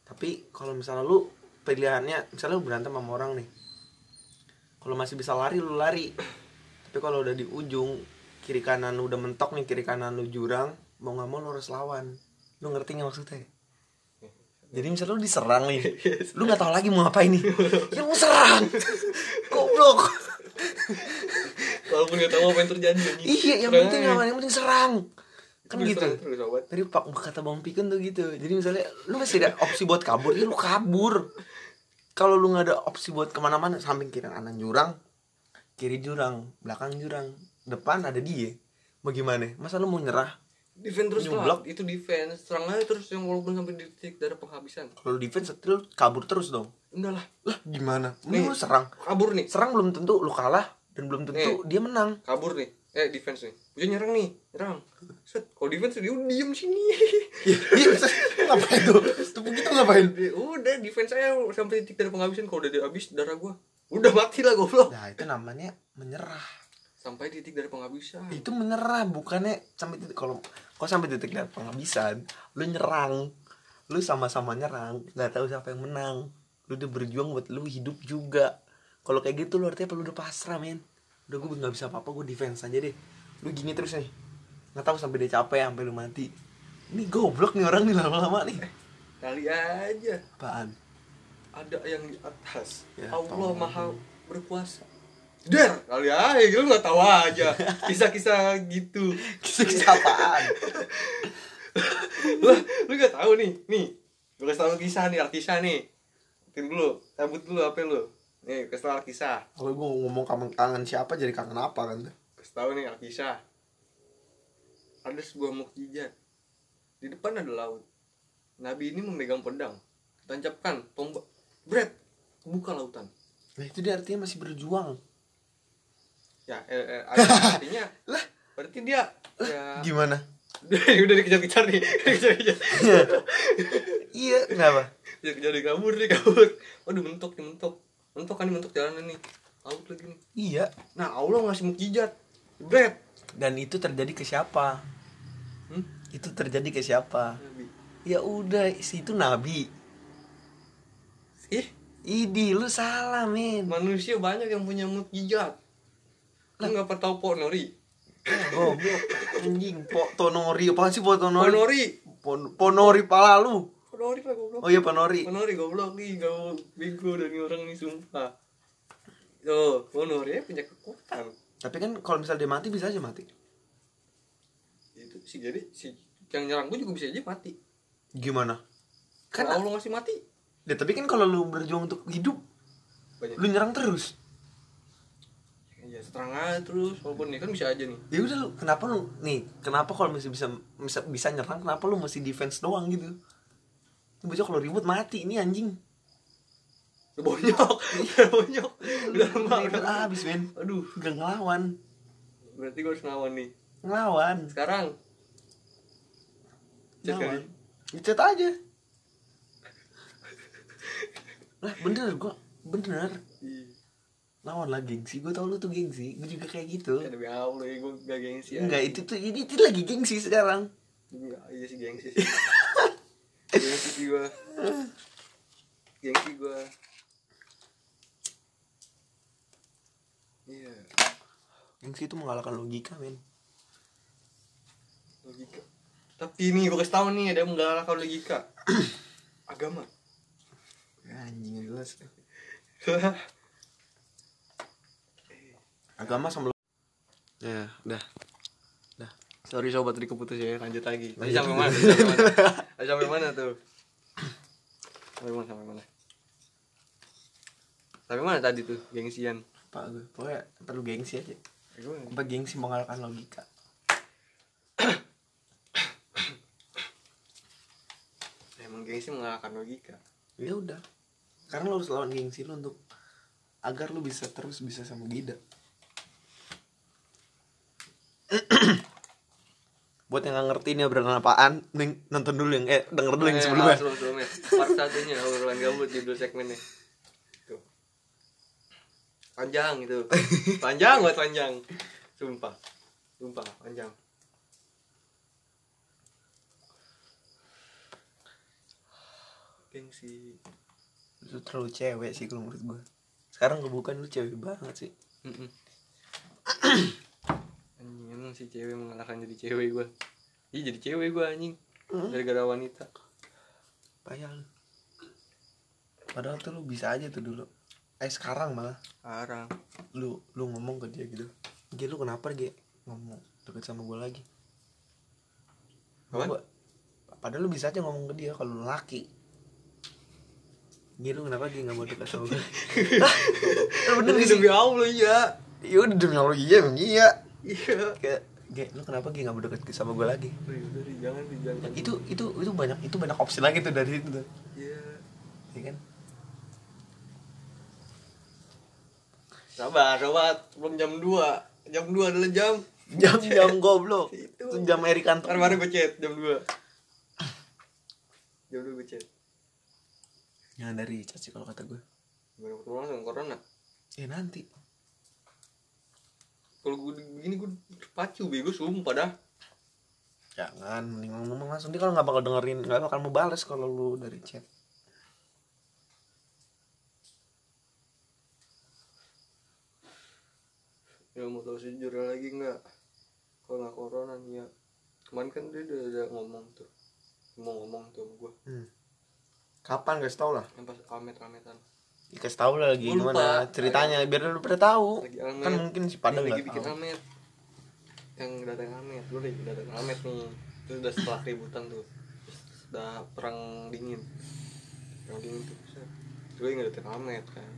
Tapi kalau misalnya lu pilihannya Misalnya lu berantem sama orang nih. Kalau masih bisa lari lu lari. Tapi kalau udah di ujung Kiri kanan lu udah mentok nih Kiri kanan lu jurang Mau gak mau lu harus lawan. Lu ngerti gak maksudnya? Jadi misalnya lu diserang nih Lu gak tahu lagi mau ngapain nih. Ya mau serang. Goblok. Walaupun gak tahu apa yang terjadi. Iya yang penting apa yang penting serang Kan Terus, gitu. Terus, terus, sobat. Tadi pak kata bang Pikun tuh gitu. Jadi misalnya lu masih ada opsi buat kabur Ya lu kabur. Kalau lu gak ada opsi buat ke mana-mana Samping kiri kanan jurang Kiri jurang Belakang jurang Depan ada dia. Bagaimana? Masa lu mau nyerah? defense terus lah itu defense. Serang aja terus yang walaupun sampai di titik darah penghabisan. Kalau defense lu kabur terus dong. Enggak lah. Lah gimana? Nih. Lu serang. kabur nih. Serang belum tentu lu kalah Dan belum tentu dia menang. Kabur nih eh defense nih gue nyerang nih nyerang set kalau defense dia udah diem sini Iya, iya, ngapain tuh? Tuh begitu ngapain? Udah defense saya sampai titik darah penghabisan kalau udah habis darah gua udah mati lah goblok Nah, itu namanya menyerah. sampai titik darah penghabisan Itu menyerah, bukannya sampai titik kalau kok sampai titik darah penghabisan, lu nyerang. Lu sama-sama nyerang, nggak tahu siapa yang menang. Lu udah berjuang buat lu hidup juga. Kalau kayak gitu lu artinya apa lu udah pasrah, men. Udah gue nggak bisa apa-apa, gue defense aja deh. Lu gini terus nih. Nggak tahu sampai dia capek sampai lu mati. Ini goblok nih orang nih lama-lama nih. kali aja Apaan? ada yang di atas Ya, Allah maha berkuasa Der, kali aja, lu nggak tahu aja kisah-kisah gitu. Kisah apaan? lah, lu nggak tahu nih, nih, gue kasih tahu kisah nih, kisah nih. Tin dulu, cabut dulu apa lu? Nih, kasih tahu kisah. Kalau gue ngomong kangen, kangen siapa jadi kangen apa kan tuh? Kasih tahu nih kisah. Ada sebuah mukjizat. Di depan ada laut. Nabi ini memegang pedang. Tancapkan tombak. Bret, buka lautan. Nah itu dia artinya masih berjuang. Ya, eh, eh, artinya Lah, berarti dia ya gimana? udah dikejar-kejar nih dikejar-kejar iya, kenapa? dikejar di kabur nih kabur waduh mentok mentok mentok kan nih mentok jalanan nih laut lagi nih Iya. nah Allah ngasih mukjizat bret Dan itu terjadi ke siapa? hmm? Itu terjadi ke siapa? Nabi Ya udah, si itu nabi. ih Idi, lu salah, men. manusia banyak yang punya mukjizat lu nggak pernah tahu Po Nori Goblok, anjing. Po Tonori, apaan sih Po Tonori? Nori Pon- Ponori pala lu. Po Nori lah goblok Oh iya Ponori. Po Nori goblok nih gak bego dari orang nih sumpah Tuh, Po Nori ya punya kekuatan Tapi kan kalau misal dia mati bisa aja mati. itu sih jadi si yang nyerang gue juga bisa aja mati Gimana? Kan kan Allah ngasih mati ya, tapi kan kalau lu berjuang untuk hidup, banyak lu nyerang terus. ya serang aja terus walaupun nih kan bisa aja nih ya udah lu kenapa lu nih kenapa kalau masih bisa bisa bisa nyerang kenapa lu masih defense doang gitu Ini bocah kalau ribut mati ini anjing. Udah bonyok udah bonyok. Udah lama ribut udah abis men aduh. Gak ngelawan. Berarti gue harus ngelawan nih. Ngelawan. Sekarang? Ngelawan. kali Dicat aja. Lah bener gua bener. Ih, lawan lah gengsi. Gue tau lu tuh gengsi. Gue juga kayak gitu. Ya demi Allah ya gue gak gengsi enggak itu tuh ini itu lagi gengsi sekarang. Iya, iya sih gengsi sih gengsi gue gengsi gue iya. Gengsi itu mengalahkan logika men. Logika. Tapi ini gue kasih tau nih ada yang menggalakkan logika. Agama. Ya, anjing jelas. Agama sama ya udah sorry sobat tadi keputus ya. Lanjut lagi. Lanjut. sampai mana? Sampai mana? Sampai mana tuh? Sampai mana sampai mana? Sampai mana tadi tuh gengsian? Apa gue pokoknya perlu gengsi aja. Apa gengsi mengalahkan logika? Emang gengsi mengalahkan logika? Ya udah. Karena lo harus lawan gengsi lo untuk agar lo bisa terus bisa sama Gida buat yang nggak ngerti ini obrolan apaan nih nonton dulu yang eh denger dulu yang Eh, sebelumnya. ah, sebelum sebelumnya. Part satunya obrolan gabut judul segmennya tuh. Panjang itu. Panjang buat panjang. Sumpah. Sumpah panjang. Gengsi. Itu terlalu cewek sih kalau menurut gue sekarang kebukan lu cewek banget sih. Anjing emang si cewek mengalahkan jadi cewek gua. Iya jadi cewek gua anjing. Gara-gara wanita. Lu. Padahal tuh lu bisa aja tuh dulu. Eh sekarang malah. Sekarang. Lu lu ngomong ke dia gitu. Gi lu kenapa Gi ngomong deket sama gue lagi? Gua- padahal lu bisa aja ngomong ke dia kalau lu laki. Gi lu kenapa Gi gak mau deket sama gue bener demi allah iya. Iya udah demi Allah iya emang iya iya. Kayak Gi lu kenapa Gi gak mau deket sama gue lagi? Udah, udah, Ri, jangan jangan. Itu itu itu banyak itu banyak opsi lagi tuh dari itu iya. Ya kan? Sabar sabar belum jam 2 jam 2 adalah jam. Jam-jam goblok. Itu. jam Erikan kan kemarin gue chat jam 2 jam 2 gue chat. Jangan dari chat sih kalau kata gue gimana ketemu langsung corona. Ya nanti kalau gue begini gue pacu bego sumpah dah. Jangan mending ngomong langsung dia kalau nggak bakal dengerin nggak bakal mau balas kalau lu dari chat. Ya mau tahu sejujurnya lagi nggak? Kalau nggak corona nih ya. Kemarin kan dia udah, udah ngomong tuh. Mau ngomong tuh sama gue hmm. kapan? Kasih tau lah. Yang pas amet ametan Ya, kasih tau lah lagi lupa. gimana ceritanya biar lu pada tahu. Amet kan mungkin si pada Yang nggak lagi bikin tahu. amet yang datang amet lu lagi datang amet nih. Itu udah setelah keributan tuh. Terus udah perang dingin. Perang dingin tuh gue nggak datang amet kan.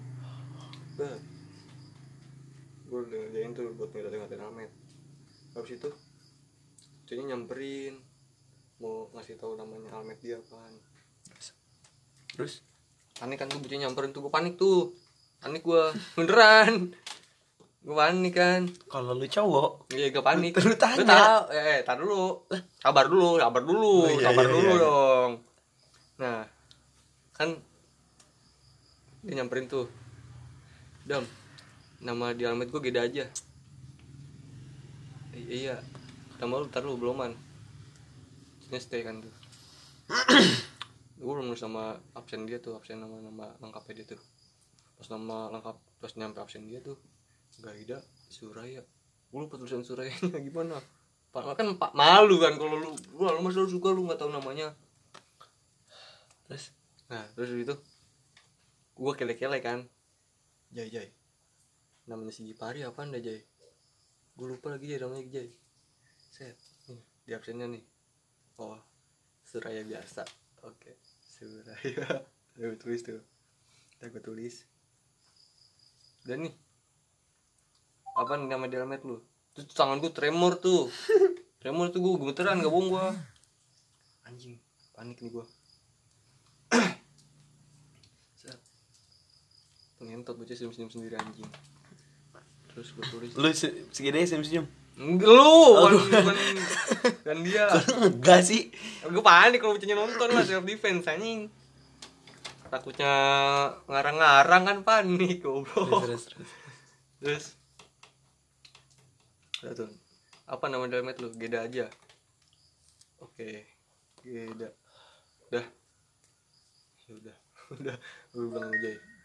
Bah gue udah ngerjain tuh buat datang amet habis itu jadi nyamperin. Mau ngasih tahu namanya Almet dia kan terus panik kan tuh bocah nyamperin tuh gue panik tuh panik gue beneran gue panik kan kalau lu cowok Iya gak panik. Lu tanya. Lu tahu, eh, tar dulu. Sabar dulu, sabar dulu, Oh, iya, sabar iya, dulu iya. dong. Nah, kan dia nyamperin tuh. Dam, nama di alamat gue Geda aja. I- iya, nama lu tar lu beloman. Stay kan tuh. gue belum nulis sama absen dia tuh, absen nama nama lengkapnya dia tuh. Pas nama lengkap, pas nyampe absen dia tuh, Gaida Suraya. Gue lupa tulisan Surayanya gimana. Pak kan pak malu kan kalau lu lu lu masih lu suka lu nggak tahu namanya. Terus nah terus itu gue kele-kele kan. Jai Jai. Namanya si Gipari apa anda Jai? Gue lupa lagi Jai namanya Jai. Set nih di absennya nih. Oh Suraya biasa. Oke Suraya gue tulis tuh. Udah gue tulis. Dan nih. Apa nih nama di alamat lu? Terus tangan gue tremor tuh. Tremor tuh gue gemeteran gak bohong gue anjing panik nih gue Set. pengentot bocah senyum-senyum sendiri anjing. Terus gue tulis. Lu se- segini senyum senyum Enggak lu, bukan, bukan dia. enggak sih Gue panik kalau bocahnya nonton lah self defense anjing. Takutnya ngarang-ngarang kan panik goblok. terus terus Terus tuh. Apa nama dalamnya lu? Geda aja. Oke. Geda. Udah. Ya udah. Udah. Gue bilang.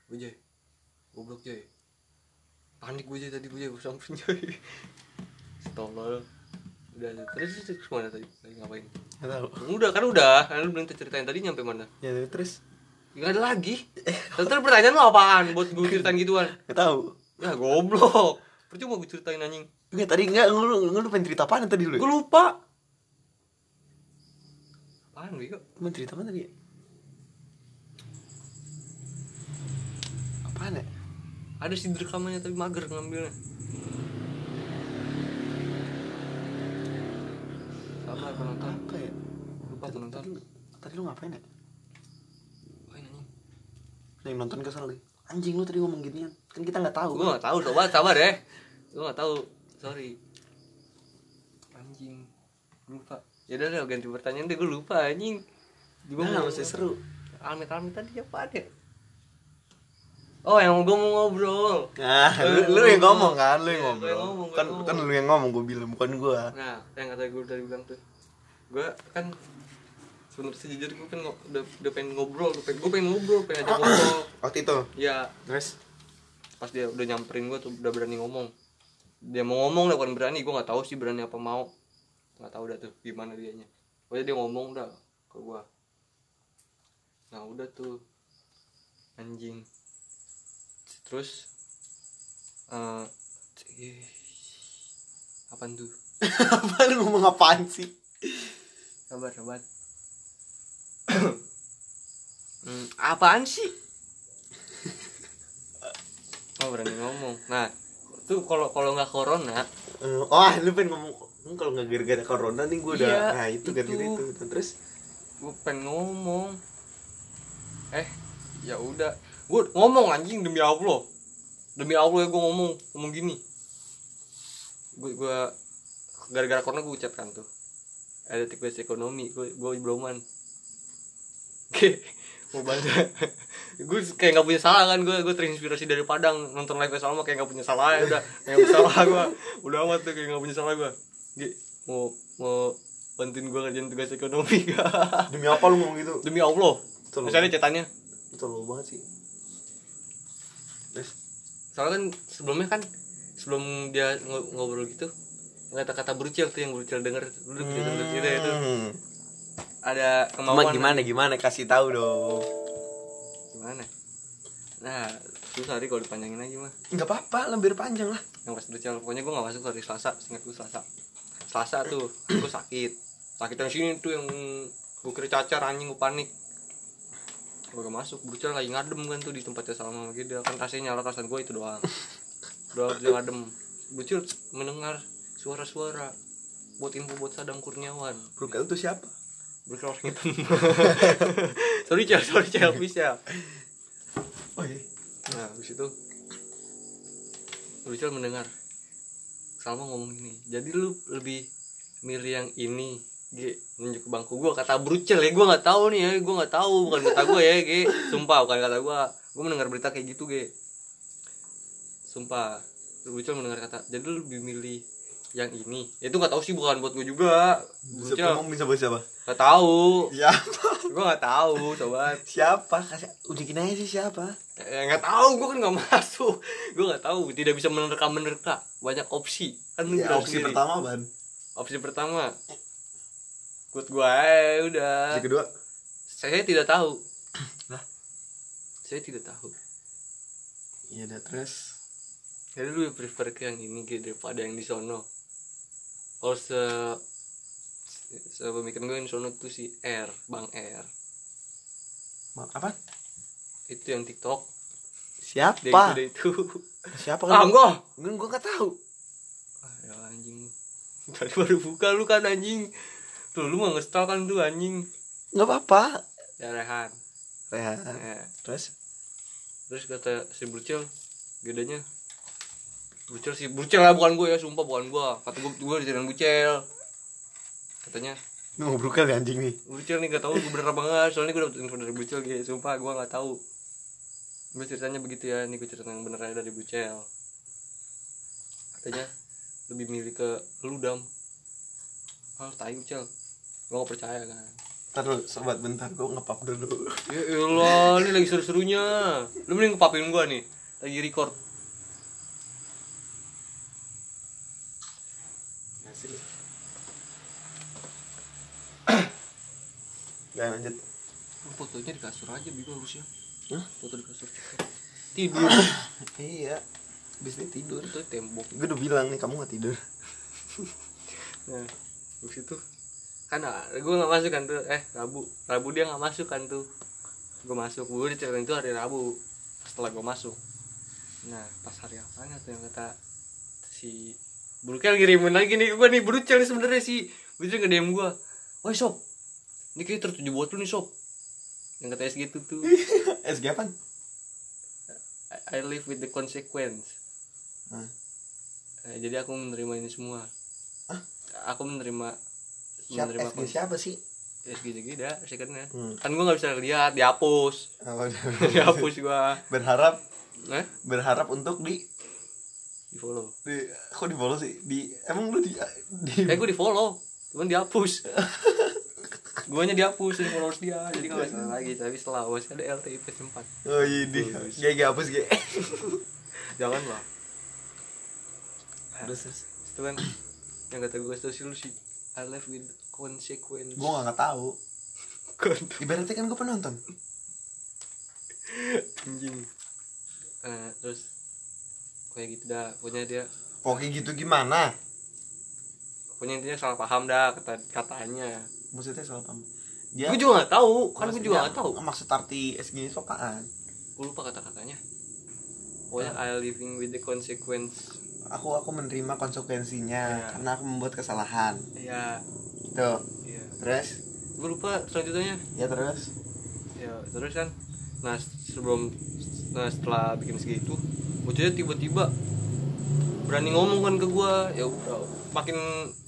Gue Jay. Goblok Jay. Panik gue Jay tadi gue Jay. Gue samperin Jay. Tolol. udah terus terus ke mana tadi? Lagi ngapain? Nggak tahu. Udah kan udah. Kan lu belum ceritain tadi nyampe mana. Ya terus? Gak ada lagi. Terus pertanyaan lu apaan? Buat gue ceritain gituan. Nggak tahu. Ya goblok. Percuma gue ceritain anjing. Nggak tadi nggak lu lu lu pengen cerita apaan tadi lu Gue lupa. Apaan Bego? Lu pengen cerita apa tadi? Apaan ya? Ada sih rekamannya tapi mager ngambilnya Sabar penonton apa ya? Lupa penonton tadi tadi lu ngapain ya? Apaan anjing? Nih nonton kesel nih anjing lu tadi ngomong ginian. Kan kita nggak tahu. Gue gak tau sobat sabar ya. Gue gak tau Sorry. Anjing. Lupa. Ya udah deh ganti pertanyaan deh. Gue lupa anjing. Gue nah, masih seru. Amit-amit tadi apa ada? Oh yang gue mau ngobrol. Nah, lu, lu yang ngomong kan, lu yang gua yang ngomong, kan kan ngomong. lu yang ngomong, gue bilang bukan gua. Nah yang kata gue tadi bilang tuh. Gue kan sebenernya sejujurnya gue kan udah, udah pengen ngobrol Gue pengen, gue pengen ngobrol, pengen ajak ngobrol. Waktu itu. Ya Terus? Pas dia udah nyamperin gue tuh udah berani ngomong. Dia mau ngomong lah bukan berani, gue gak tahu sih berani apa mau. Gak tahu dah tuh gimana dianya. Pokoknya dia ngomong udah ke gue Nah udah tuh. Anjing Terus eh ih, Apaan tuh? apa lu ngomong apaan sih? Sabar, sabar. hmm, apaan sih? Oh berani ngomong. Nah, tuh kalau kalau nggak corona, Eh, oh, lu pengen ngomong "Hmm, kalau nggak gara-gara corona nih gue udah Iya, nah itu gara-gara itu. itu. Terus gue pengen ngomong. Eh, ya udah. Gue ngomong anjing demi Allah. Demi Allah ya gue ngomong, ngomong gini. Gue gua gara-gara corona gue ucap kan tuh. Ada tikus ekonomi, gue gue beloman. Oke, mau bantu. gue kayak nggak punya salah kan gue gue terinspirasi dari Padang nonton live Salma kayak nggak punya salah ya udah kayak punya salah gue udah amat tuh kayak nggak punya salah gue Gi, mau mau bantuin gue ngerjain tugas ekonomi demi apa lu ngomong gitu? demi Allah Betul. misalnya cetannya Itu lu banget sih. Soalnya kan sebelumnya kan sebelum dia ngo- ngobrol gitu kata-kata berucil tuh yang berucil denger. Dulu gitu gitu itu. Hmm. ada Cuma kemauan gimana gimana? Kasih tahu dong. gimana? Nah susah hari kalau dipanjangin lagi mah. Enggak apa-apa, lebih panjang lah. yang pas berucil pokoknya gue gak masuk hari Selasa singkat gue Selasa. Selasa tuh gue sakit. Sakit yang sini tuh yang gue kira cacar anjing gue panik gak masuk. Berucil lagi ngadem kan tuh di tempatnya sama gitu kan rasanya nyala rasan gue itu doang. Doang dia ngadem. Berucil mendengar suara-suara buat info buat Sadang Kurniawan. Brukel itu siapa? berkelor gitu sorry cel. Sorry cel. Bisa. Oh iya. nah habis itu Richard mendengar Salma ngomong gini jadi lu lebih milih yang ini G nunjuk ke bangku gua kata Brucel ya gua nggak tahu nih ya gua nggak tahu bukan kata gua ya G sumpah bukan kata gua gua mendengar berita kayak gitu G sumpah Brucel mendengar kata jadi lu lebih milih yang ini itu nggak tahu sih bukan buat gua juga Bisa ngomong bisa bahasa siapa? nggak tahu Siapa? gua nggak tahu sobat Siapa? Kasih ujikin aja sih siapa? Ya nggak tahu, gue kan nggak masuk. Gue nggak tahu, tidak bisa menerka menerka. Banyak opsi. Kan Ya, opsi sendiri. pertama ban. Opsi pertama. Ikut gue udah. Opsi kedua. Saya tidak tahu. Lah? Saya tidak tahu. Iya dah terus. Jadi lu prefer ke yang ini gitu daripada yang di sono. Kalau se sepemikiran gue yang di sono tuh si R, Bang R. Ma- Apa? Itu yang TikTok. Siapa? Dia itu, dia itu. Siapa Ah, kan? enggak. Enggak, gua enggak tahu. Ah, ya anjing. Tadi baru buka lu kan anjing. Tuh lu mau ngestal kan tuh anjing. Enggak apa-apa. Ya Rehan. Rehan. Ya. Terus Terus kata si Brucel gedenya Brucel sih Brucel lah bukan gue ya sumpah bukan gue kata gue gue diceritain Brucel katanya lu mau brukel ya anjing nih. Brucel nih gak tahu gue bener apa enggak soalnya gue dapet info dari Brucel gitu sumpah gue gak tahu gue ceritanya begitu ya ini gue cerita yang bener aja dari Brucel katanya lebih milih ke lu dam ah Brucel lo gak percaya kan. Ntar lu sobat bentar, gue ngepap dulu. Ya Allah, ini lagi seru-serunya. Lu mending ngepapin gue nih, lagi record. Ngasih Gak lanjut. Fotonya di kasur aja, bingung harusnya. Hah? Foto di kasur Tidur. Iya. Abis tidur. Itu tembok. Gue udah bilang nih, kamu gak tidur. Nah, abis itu kan gue nggak masuk kan tuh. Eh rabu. Rabu dia nggak masuk kan tuh. Gue masuk. Gue diceritain itu hari rabu setelah gue masuk. Nah pas hari apanya tuh yang kata si Brukel ngirimin lagi nih. Gue nih Brukel nih sebenarnya si Brukel nge DM gue woi sob. Ini kayak tertuju buat lu nih sob. Yang kata SG itu tuh SG apaan? I, I live with the consequence. Hmm. Eh, jadi aku menerima ini semua. Hah? aku menerima Siapa, SG siapa sih? SG juga secondnya Hmm. kan gue nggak bisa lihat dihapus. Oh, dihapus gue berharap eh berharap untuk di, di follow. Di kok di follow sih? Di emang lu di di eh gue di follow cuman dihapus. Gue nya dihapus di followers dia jadi nggak bisa lagi. Tapi setelah masih ada LTIP 4 oh iya di. Gak gak hapus gak jangan lah. Terus terus. Itu kan yang kata gue itu sih lu sih I live with consequence. Gue gak, gak tahu ibaratnya kan gue penonton. Anjing. Eh, terus kayak gitu dah. Pokoknya dia oke gitu gimana? Pokoknya intinya salah paham dah kata katanya. Maksudnya salah paham. Dia gue juga nggak tahu. Kan gue juga nggak tahu. maksud arti SG itu apaan? Gue lupa kata katanya pokoknya I living with the consequence aku aku menerima konsekuensinya Iya. karena aku membuat kesalahan. Ya gitu. Iya. Terus? Gue lupa selanjutnya. Ya terus? Ya terus kan nah sebelum nah setelah bikin segitu bocahnya tiba-tiba berani ngomong kan ke gue ya udah makin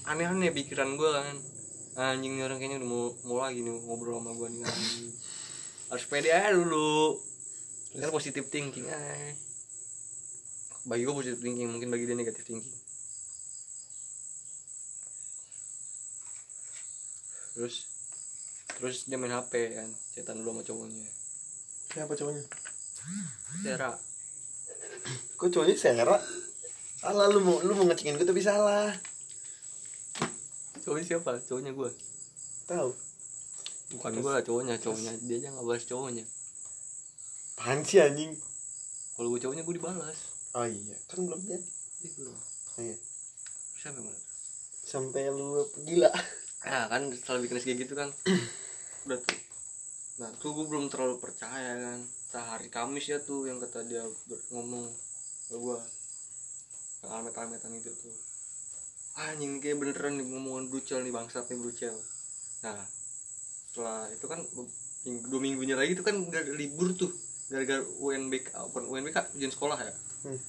aneh-aneh pikiran gue kan. Anjing orang kayaknya udah mau mau lagi nih ngobrol sama gue nih harus pede aja dulu. Kan positif thinking aja bagi gue positif thinking mungkin bagi dia negatif thinking. Terus terus dia main HP kan. Cetan dulu sama cowoknya. Siapa cowoknya? Dera kok cowoknya Sera? Salah lu mau lu mau ngecengin gue tapi salah. Cowoknya siapa? Cowoknya gue tahu bukan gue lah cowoknya. Cowoknya dia aja nggak balas cowoknya. Apaan sih anjing? Kalau gue cowoknya gue dibalas oh iya kan belum jadi. Ih, belum. oh, iya. yang balas sampai lu gila. Nah kan setelah bikin kayak gitu kan udah tuh. Nah tuh gue belum terlalu percaya kan. Nah, hari Kamis ya tuh yang kata dia ngomong ke gue yang almet-almetan itu tuh. Anjing kayak beneran nih ngomongan brucel nih bangsat nih brucel. Nah setelah itu kan minggu, dua minggunya lagi tuh kan udah libur tuh gara-gara UNBK bukan UNBK ujian sekolah ya? Hmm.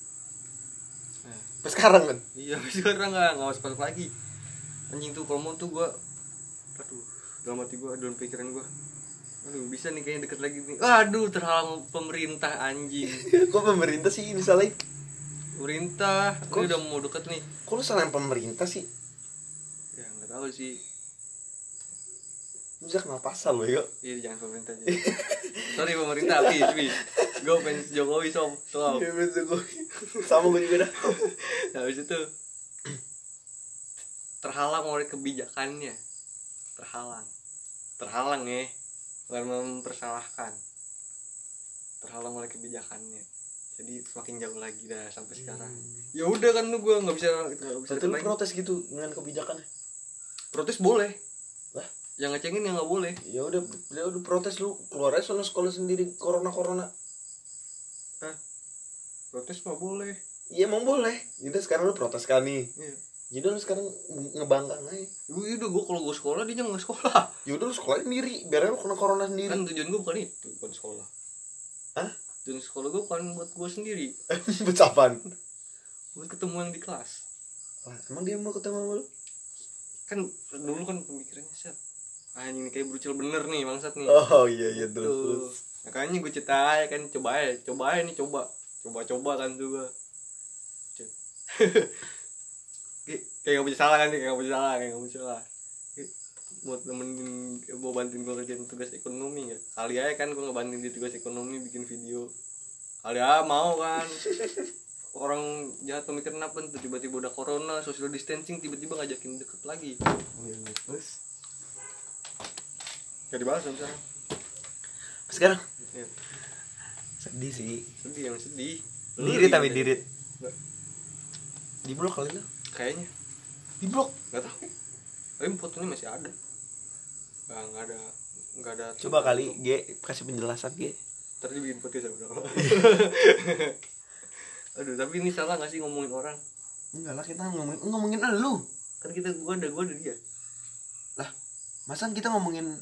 nah, pas sekarang kan iya sekarang nggak nggak masuk masuk lagi. Anjing tuh kalau mau tuh gua aduh dalam hati gua dalam pikiran gua. Aduh bisa nih kayaknya deket lagi nih. Aduh terhalang pemerintah anjing. Kok pemerintah sih misalnya? Pemerintah. Kok- udah mau deket nih. kok lu salahin pemerintah sih? Ya nggak tahu sih lu bisa kenal pasal lo ya iya jangan pemerintah aja. Sorry pemerintah please please. Gue fans Jokowi sob sob Iya, betul, gua. sama gue juga dah. Nah, habis itu terhalang oleh kebijakannya. Terhalang. Terhalang ya. Bukan mempersalahkan. Terhalang oleh kebijakannya. Jadi semakin jauh lagi dah sampai sekarang. Ya udah kan lu gue nggak bisa nggak bisa Berarti lu lagi. protes gitu dengan kebijakannya? Protes boleh? Yang ngecengin yang nggak boleh. Ya udah ya udah protes lu. Keluar aja soalnya sekolah sendiri corona corona protes mah boleh. Iya emang boleh. Jadi sekarang lu protes kan nih. Iya. Jadi lu sekarang ngebangkang aja. Gue udah gue kalau gue sekolah dia jangan nggak sekolah. Ya udah lu sekolah sendiri. Biar lu kena corona sendiri. Kan tujuan gue bukan itu bukan sekolah. Hah? tujuan sekolah gue bukan buat gue sendiri. Becapan. buat ketemuan di kelas. Wah, emang dia mau ketemu sama lu? kan dulu kan pemikirannya set ah ini kayak brucel bener nih bangsat nih. Oh iya iya terus Tuh. terus. makanya gue cerita aja kan coba aja coba aja nih coba. Coba coba kan juga kayak gak bisa salah kan kayak gak bisa salah kayak gak bisa salah. Buat temenin mau bantuin gue kerjain tugas ekonomi ya kali aja kan gue ngebantuin di tugas ekonomi bikin video. Kali aja mau kan. Orang jahat pemikiran apa tuh tiba-tiba udah corona social distancing tiba-tiba ngajakin deket lagi. Oh, iya, iya. Terus gak dibalas dong sekarang. Sekarang? Iya. sedih sih. Sedih yang sedih. Dirit tapi dirit. Di blok kali lo kayaknya. Di blok nggak tahu. Tapi fotonya masih ada. Nggak nggak ada nggak ada coba kali G. Kasih penjelasan G. Tadi bikin podcast ya bro aduh tapi ini salah nggak sih ngomongin orang? Enggak lah kita ngomongin ngomongin lu. Kan kita gua ada gua ada dia. Lah masa kita ngomongin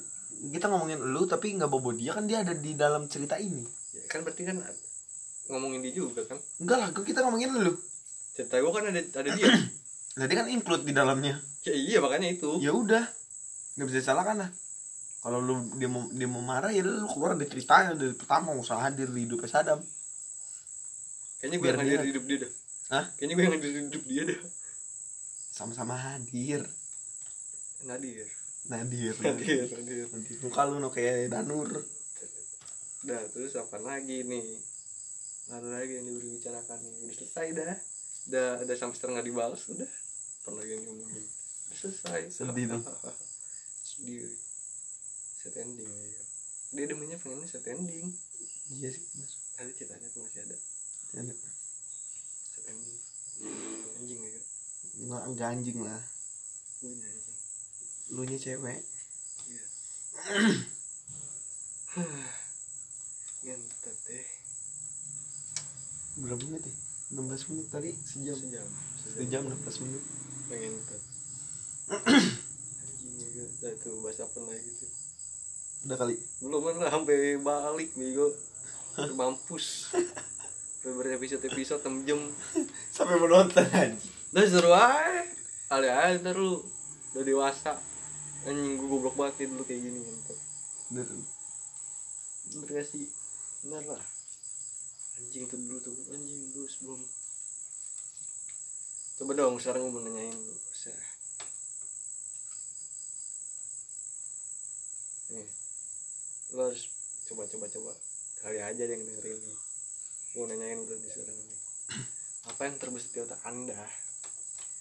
kita ngomongin lu tapi nggak bobo dia kan dia ada di dalam cerita ini. Ya, kan berarti kan ngomongin dia juga kan? Enggak lah kita ngomongin lu. Cerita gua kan ada ada dia. Lah dia kan include di dalamnya. Ya iya makanya itu. Ya udah nggak bisa disalahkan lah. Kalau lu dia mau dia mau marah ya lu keluar dari ceritanya dari pertama usah hadir di hidupnya Sadam kayaknya gue Biar yang hadir dia- di hidup dia dah. Hah? kayaknya gue yang hadir di hidup dia dah. Sama-sama hadir. Nadir Nadir Nadir Nadir. Nadir. muka lu no kayak Danur. Udah terus apa lagi nih? Ada lagi yang dibicarakan nih. Udah selesai dah. Udah ada sampai nggak dibalas udah. Apa lagi yang ngomongin Udah selesai Sedih dong. Sedih. Set ending ya. Dia demennya pengennya set ending. Iya sih mas Ada ceritanya tuh masih ada. Ada. Set ending. Anjing ya. Nggak nggak anjing lah. Gue anjing lu nya cewek. Iya. Ngentet deh. Berapa menit ya? 16 menit tadi sejam. Sejam sejam. 16 menit. Pengen cut anjing ya udah tuh bahas apa lagi gitu udah kali. Belum lah sampai balik bego. Mampus. Sampai berepisode episode 6 jam sampai menonton anjing. Udah seru aja. Kali aja ntar lu udah dewasa anjing gue goblok banget nih dulu kayak gini ntar bener bener gak sih? Bener lah. Anjing tuh dulu tuh anjing dulu sebelum. Coba dong sekarang gue mau nanyain lu Usah. nih lo harus coba coba coba. Kali aja yang dengerin nih gue nanyain udah di sekarang nih apa yang terbesit di otak anda?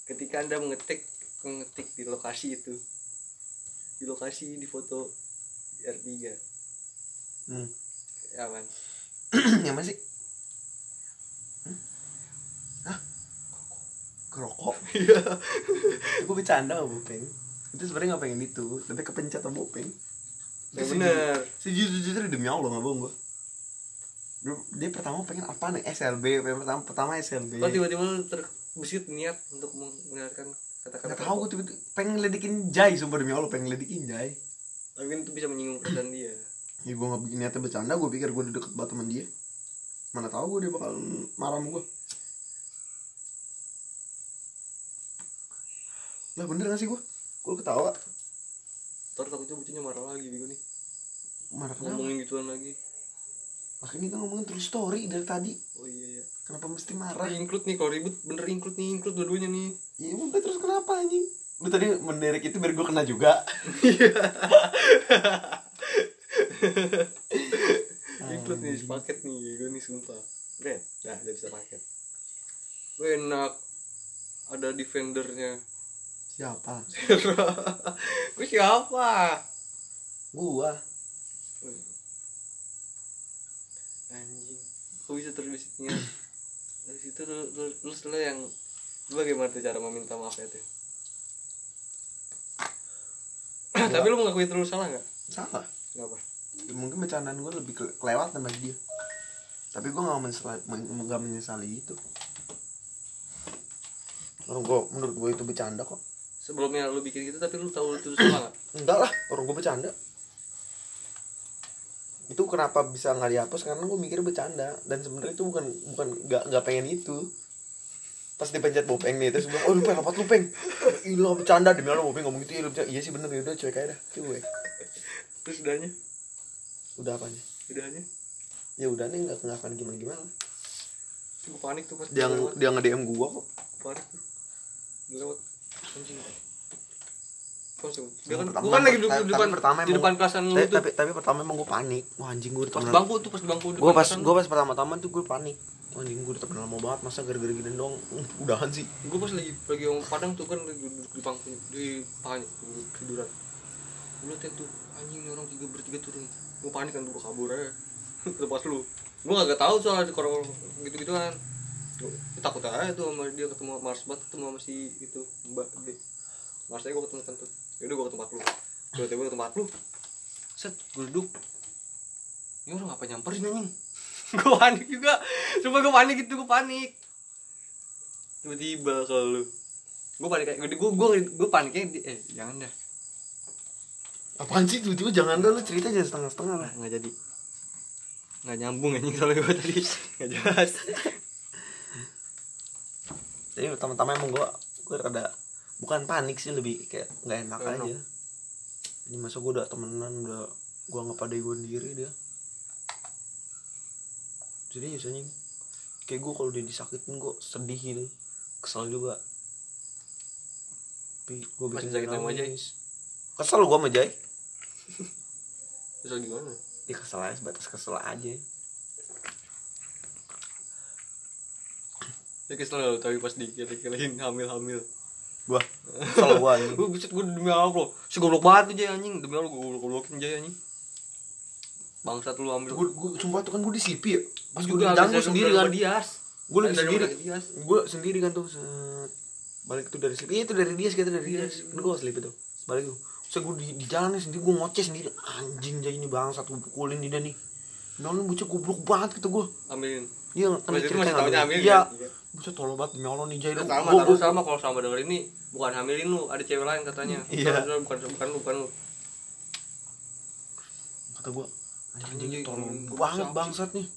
Ketika anda mengetik mengetik di lokasi itu di lokasi di foto R3 hmm. ya kan yang mana sih? Hmm? Hah? Kerokok? iya. Gue bercanda sama Bopeng. Itu sebenarnya nggak pengen itu tapi kepencet sama Bopeng. Yang bener. sejujur-jujur demi Allah nggak bohong gue dia, pertama pengen apa nih SLB pengen pertama pertama SLB kok tiba-tiba lu terbesit niat untuk mendengarkan kata-kata nggak tahu gue tiba pengen ngeledekin Jai sumpah demi Allah pengen ngeledekin Jai. Tapi kan itu bisa menyinggung perasaan dia. Ya gue nggak niatnya bercanda gue pikir gue udah deket banget sama dia. Mana tahu gue dia bakal marah sama gue lah bener gak sih gue gue ketawa. Ntar takutnya bocahnya marah lagi bego nih. Marah kenapa? Ngomongin gituan lagi makanya kita ngomongin terus story dari tadi. Oh iya iya. Kenapa mesti marah? Include nih kalau ribut bener include nih include dua-duanya nih. Ya udah terus kenapa anjing? Lu tadi menderek itu biar gue kena juga. Include nih sepaket nih gue nih sumpah. Red, dah jadi sepaket gue enak. Ada defendernya. Siapa? Gue siapa? Gua anjing. Kok bisa terbisitnya dari situ lu, lu, lu setelah yang lu bagaimana tuh cara meminta maaf ya tuh tapi lu mengakui terus salah nggak? Salah. Nggak apa Ya, mungkin bercandaan gue lebih ke kelewatan bagi dia. Tapi gue nggak menyesali menyesali itu. Orang gue menurut gue itu bercanda kok. Sebelumnya lu bikin gitu tapi lu tahu itu salah nggak? Enggak lah orang gue bercanda itu kenapa bisa nggak dihapus? Karena gue mikir bercanda. Dan sebenarnya itu bukan bukan nggak nggak pengen itu. Pas dipencet bopeng nih terus bilang oh lu pengen apa lu peng? Iya bercanda demi Allah bopeng ngomong gitu. Lu bercanda. iya sih bener. Ya udah cuek aja dah. Cuek. Terus udahnya? Udah apanya udahnya? Ya udah nih nggak nggak akan gimana gimana gue panik tuh pas dia dia nge DM gua kok. Panik tuh. Lewat. Anjing Langsung. Dia kan, Pertama- gua kan lagi duduk di depan, pertama di depan kelasan lu tapi, tuh. tapi tapi pertama emang gue panik. Wah anjing gue udah Pas di bangku tuh, pas di bangku. gue pas gue pas pertama-tama tuh gue panik. Wah, anjing gue udah temenan lama banget masa gara-gara gini dong uh, udahan sih. Gue pas lagi lagi orang Padang tuh kan lagi duduk di bangku di pahanya duduk tiduran. Gue liatin tuh anjing orang tiga bertiga turun. Gue panik kan gue kabur aja. Tempat lu. Gue gak tahu soal kalau gitu gituan gue takut aja tuh sama dia ketemu Mars banget ketemu sama si itu mbak D. Mars aja gue ketemu kan tuh yaudah gue ke tempat lu. Tiba-tiba ke tempat lu. Set gue duduk. Ini orang apa nyamperin anjing? Gue panik juga. Cuma gue panik gitu gue panik. Tiba-tiba kalau lu. Gue panik kayak gue gue gue, gue paniknya eh jangan dah. Apaan sih? Tiba-tiba jangan dulu cerita aja setengah-setengah lah. Nggak jadi. Nggak nyambung anjing soalnya gue tadi. Nggak jelas. Jadi pertama-tama emang gue gue rada bukan panik sih lebih kayak nggak enak Nggak enak. aja. Ini masa gue udah temenan udah gue ngepadai gue sendiri dia. Jadi biasanya kayak gue kalau dia disakitin gue sedih gitu. Kesel juga. Tapi gue bikin sakit sama Jai? nangis. kesel gue sama Jai. Lagi gimana? Ya kesel aja sebatas kesel aja. Ya kesel tapi pas dikira-kirain hamil-hamil gue kesel gue anjing. Gue buset gue demi Allah si goblok banget tuh Jay anjing. Demi Allah gue goblok goblokin Jay anjing. Bangsat lu ambil. Gue gue sumpah tuh kan gue di CP ya. Pas gue di Juga jalan habis gue dari sendiri kan Dias. gue lagi sendiri. Dias? Gue sendiri kan tuh balik tuh dari slip iya itu dari dia kita dari dia kan gue slip itu balik tuh. So gue di, di jalan nih sendiri gue ngoceh sendiri. Anjing jadi ini bang satu pukulin dia nih. Nolong bocah goblok banget gitu gue ambilin Iya kan Berarti itu masih taunya hamil Iya. kan? Bocah tolol banget demi Allah nih Ya, sama Gua- gua- sama kalau sama denger ini bukan hamilin lu ada cewek lain katanya. Iya. Bukan- bukan bukan lu bukan lu. Kata gue Anjing tolol gua banget bisa bangsat nih.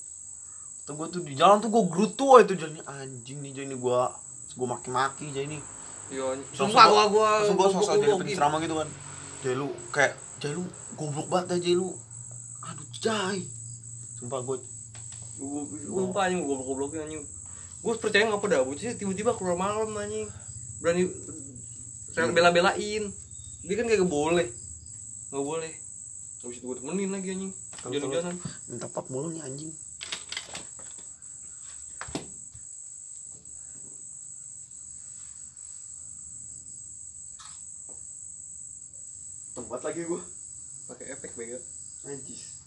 Kata gue tuh di jalan tuh gue gerutu aja tuh jalannya Anjing nih Jai nih gue Gue maki-maki Jai nih Iya, sumpah gua gua langsung gue sosok jadi penceramah gitu kan. Jai lu kayak Jai lu goblok banget dah Jai lu. Aduh Jai Sumpah Gua- Sumpah anjing gua goblok-goblokin anjing. Gua percaya ngapa dah bocah tiba-tiba keluar malam anjing. Berani saya bela-belain. Dia kan kagak boleh. Enggak boleh. Habis itu gua temenin lagi anjing. Jalan-jalan. minta pap mulu nih anjing tempat lagi gua Pakai efek bega. najis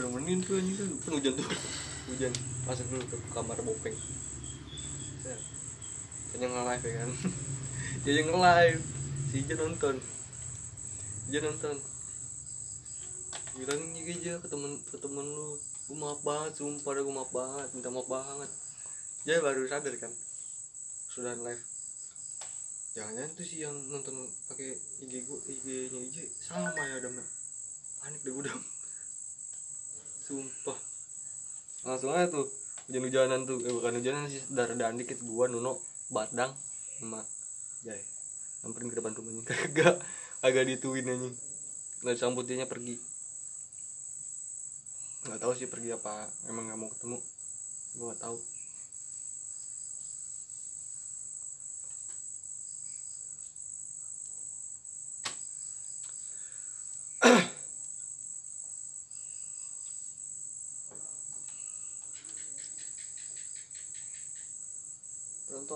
Gua nemenin tuh anjing kan. Kan hujan tuh. Hujan. Masuk dulu ke kamar bopeng. Ya. Kayaknya nge-live ya kan. Dia nge-live. Si Ija nonton. Ija nonton. Bilang ini aja ke temen ke temen lu. Gue maaf banget, sumpah gue maaf banget, minta maaf banget. Dia baru sadar kan. Sudah live. Jangan-jangan tuh sih yang nonton pakai IG gue, IG-nya Ija sama ya udah panik deh gue udah sumpah. Langsung aja tuh hujan-hujanan tuh. Eh bukan hujanan sih darah dikit. Gua Nuno Badang sama Jai. samperin ke depan rumahnya. Kagak agak dituin anjing. Nggak disambut dianya pergi. Nggak tahu sih pergi apa emang nggak mau ketemu. Gua nggak tahu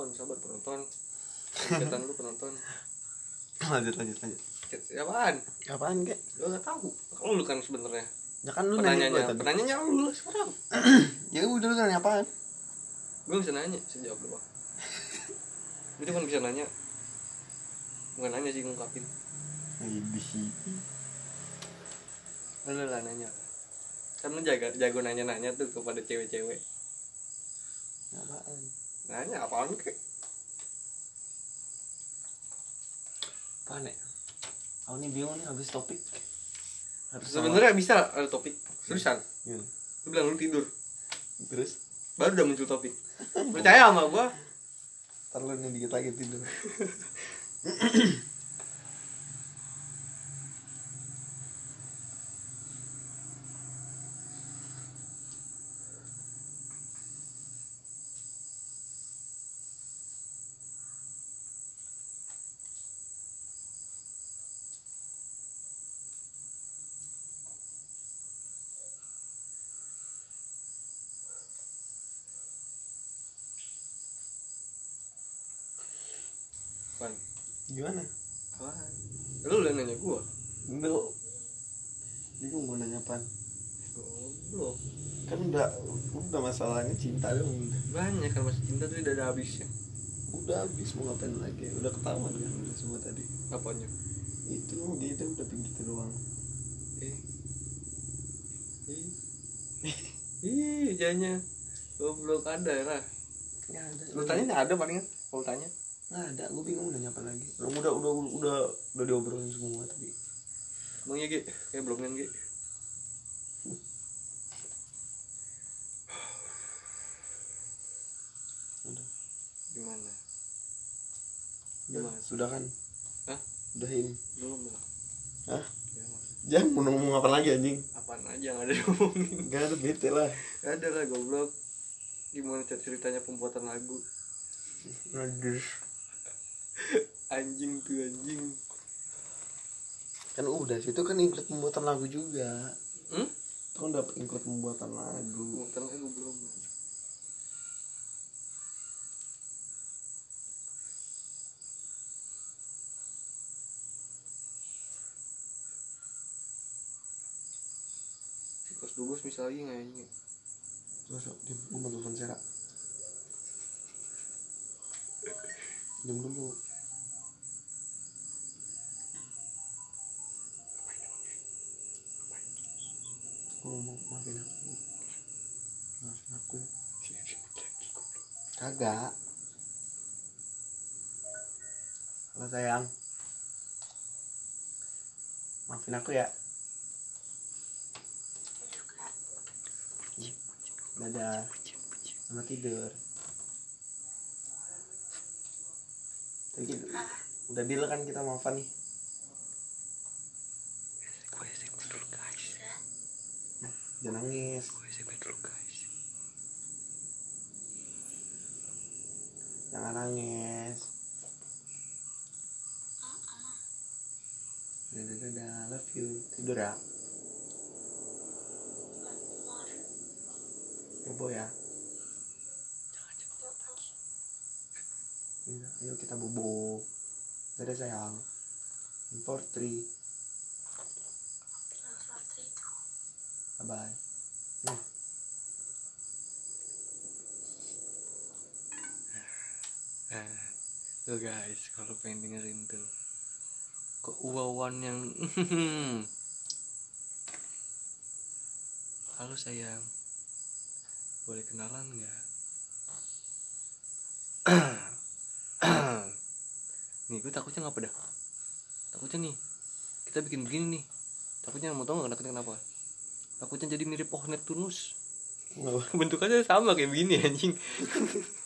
penonton sabar penonton Cetan lu penonton lanjut lanjut lanjut siapaan? apaan kek Gua nggak tahu. Kalau lu kan sebenarnya. ya kan lu nanya gue tadi penanyanya lu sekarang. ya udah lu nanya apaan Gue bisa nanya, bisa jawab lu bang. Gue cuma bisa nanya. Bukan nanya sih ngungkapin. Idih. Lu lah nanya. Kan lu jaga, jago nanya-nanya tuh kepada cewek-cewek. Nanya apaan kek? apaan ya aku nih bingung nih habis topik harus Sebenarnya bisa ada topik. Seriusan. Iya. Lu bilang lu tidur. terus Baru udah muncul topik. Percaya sama gua. ntar lu nih dikit lagi tidur gimana Apaan? Lu udah nanya gua. Enggak Bingung mau nanya apaan Goblok. Kan udah Udah masalahnya cinta dong Banyak kan masih cinta tuh udah ada habisnya. Udah habis mau ngapain lagi Udah ketahuan kan udah semua tadi Apanya? Itu gitu udah begitu doang Eh. Ih. Ih, janya. Goblok ada lah. Nggak ada Lu tanya nggak ada palingan? Kalau tanya. Nggak ada Gue bingung nanya apa lagi Udah udah udah udah, udah diobrolin semua tadi Bang ya, Gi. Kayak belum kan, Gi. Udah Gimana? Udah, Gimana? Sudah kan Hah? Udahin Belum lah. Hah? Jangan. Jangan mau ngomong apa lagi anjing Apaan aja yang ada diomongin. Gak ada bete lah ada lah goblok. Gimana cer- ceritanya pembuatan lagu? Nagis Anjing tuh anjing. Kan udah situ kan include pembuatan lagu juga Hmm? Itu kan udah include pembuatan lagu Pembuatan lagu belum. Kos dubus misalnya nggak ini. Terus dia gue mau telepon Sera Jam dulu. Gue ngomong maafin aku. Maafin aku ya. Kagak. Halo sayang. Maafin aku ya. Dadah. Selamat tidur Udah deal kan kita maafan nih Gue SMP dulu guys. Jangan nangis. Gue SMP dulu guys. Jangan nangis. Dadah dadah. Love you. Tidur ya? Bobo ya Iya, Ayo kita bobo Dadah sayang. In for three. Bye bye Hmm. Tuh guys, kalau pengen dengerin tuh. Keuawan yang Halo sayang, boleh kenalan nggak? Nih, gue takutnya ngapa dah? Takutnya nih, kita bikin begini nih. Takutnya mau tau nggak takutnya kenapa? Takutnya jadi mirip pohon Neptunus. Bentukannya sama kayak begini anjing.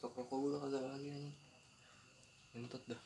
stok rokok gue kagak lagi anjing entot dah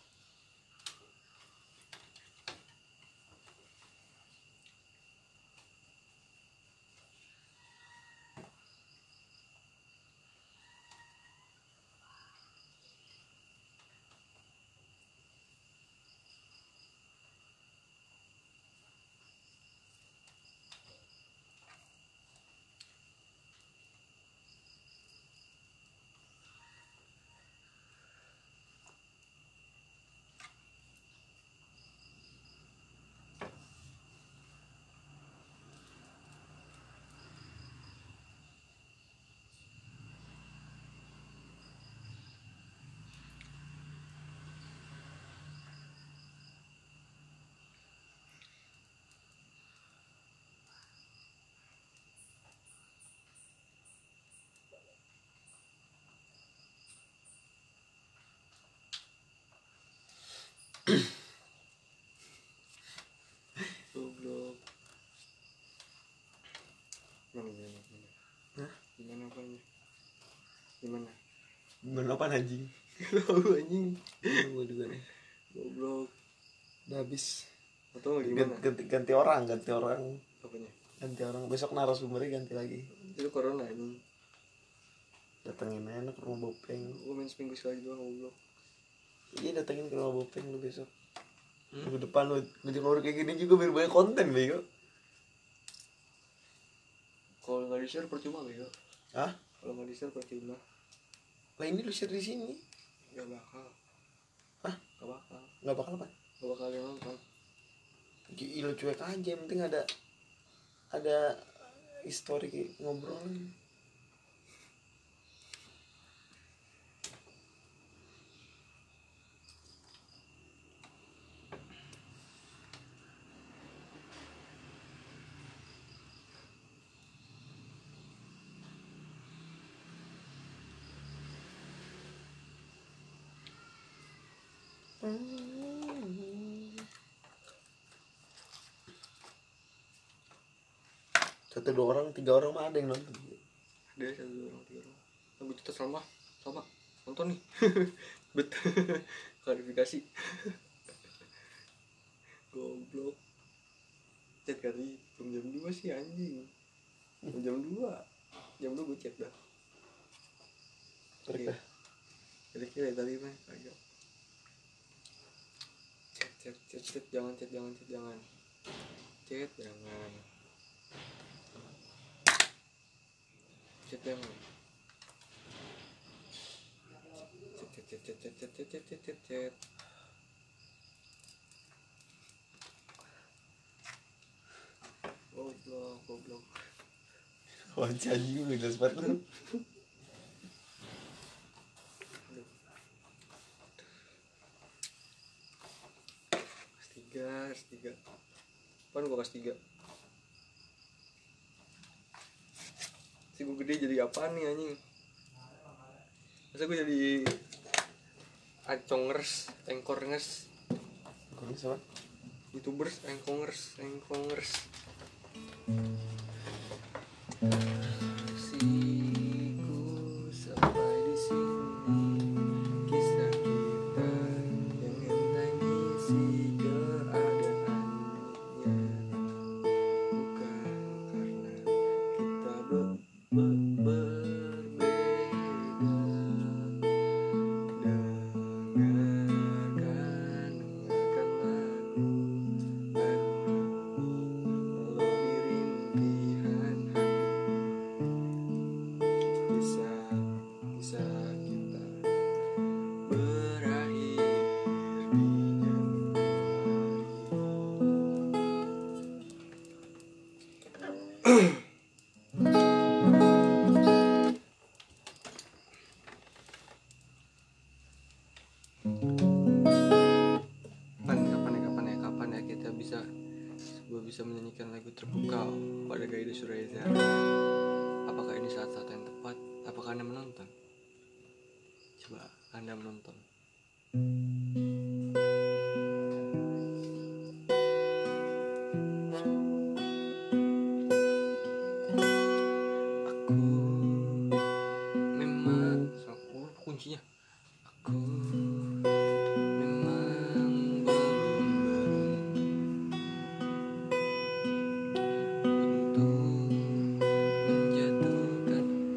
kapan anjing? Tahu anjing? Gue juga nih. Goblok. Udah habis. Atau gimana ganti, ganti orang ganti orang. Apanya? Ganti orang. Besok narasumbernya ganti lagi. Itu corona anjing. Datengin aja ke rumah bopeng. Gue main seminggu sekali doang goblok. Iya datengin ke rumah bopeng lu besok. Hmm? minggu depan lu ngejek kayak gini juga biar banyak konten bego. Kalau nggak di share percuma bego. Hah? kalau nggak di share percuma lah ini lu share di sini. Nggak bakal. Hah? nggak bakal. Nggak bakal apa? Nggak bakal yang nonton. Gila cuek aja. Yang penting ada ada histori ngobrol satu dua orang tiga orang mah ada yang nonton. Ada satu dua orang tiga orang. Yang cerita sama sama nonton nih. Bet klarifikasi. Goblok. Chat kali belum jam dua sih anjing. Belum jam dua. Jam dua gue chat dah. Mereka jadi kira tadi mah agak chat chat chat jangan chat jangan chat jangan. Chat jangan. Chat jangan. Chat chat chat chat chat chat chat chat chat. Chat goblok goblok. Wajah anjing lu jelas banget lu Aduh. Kelas tiga, tiga. Pan gua kelas tiga. Si gua gede jadi apaan nih anjing? Masa gua jadi acongers, engkorngers, Kau sama youtubers, engkongers, engkongers.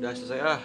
biasa saya ah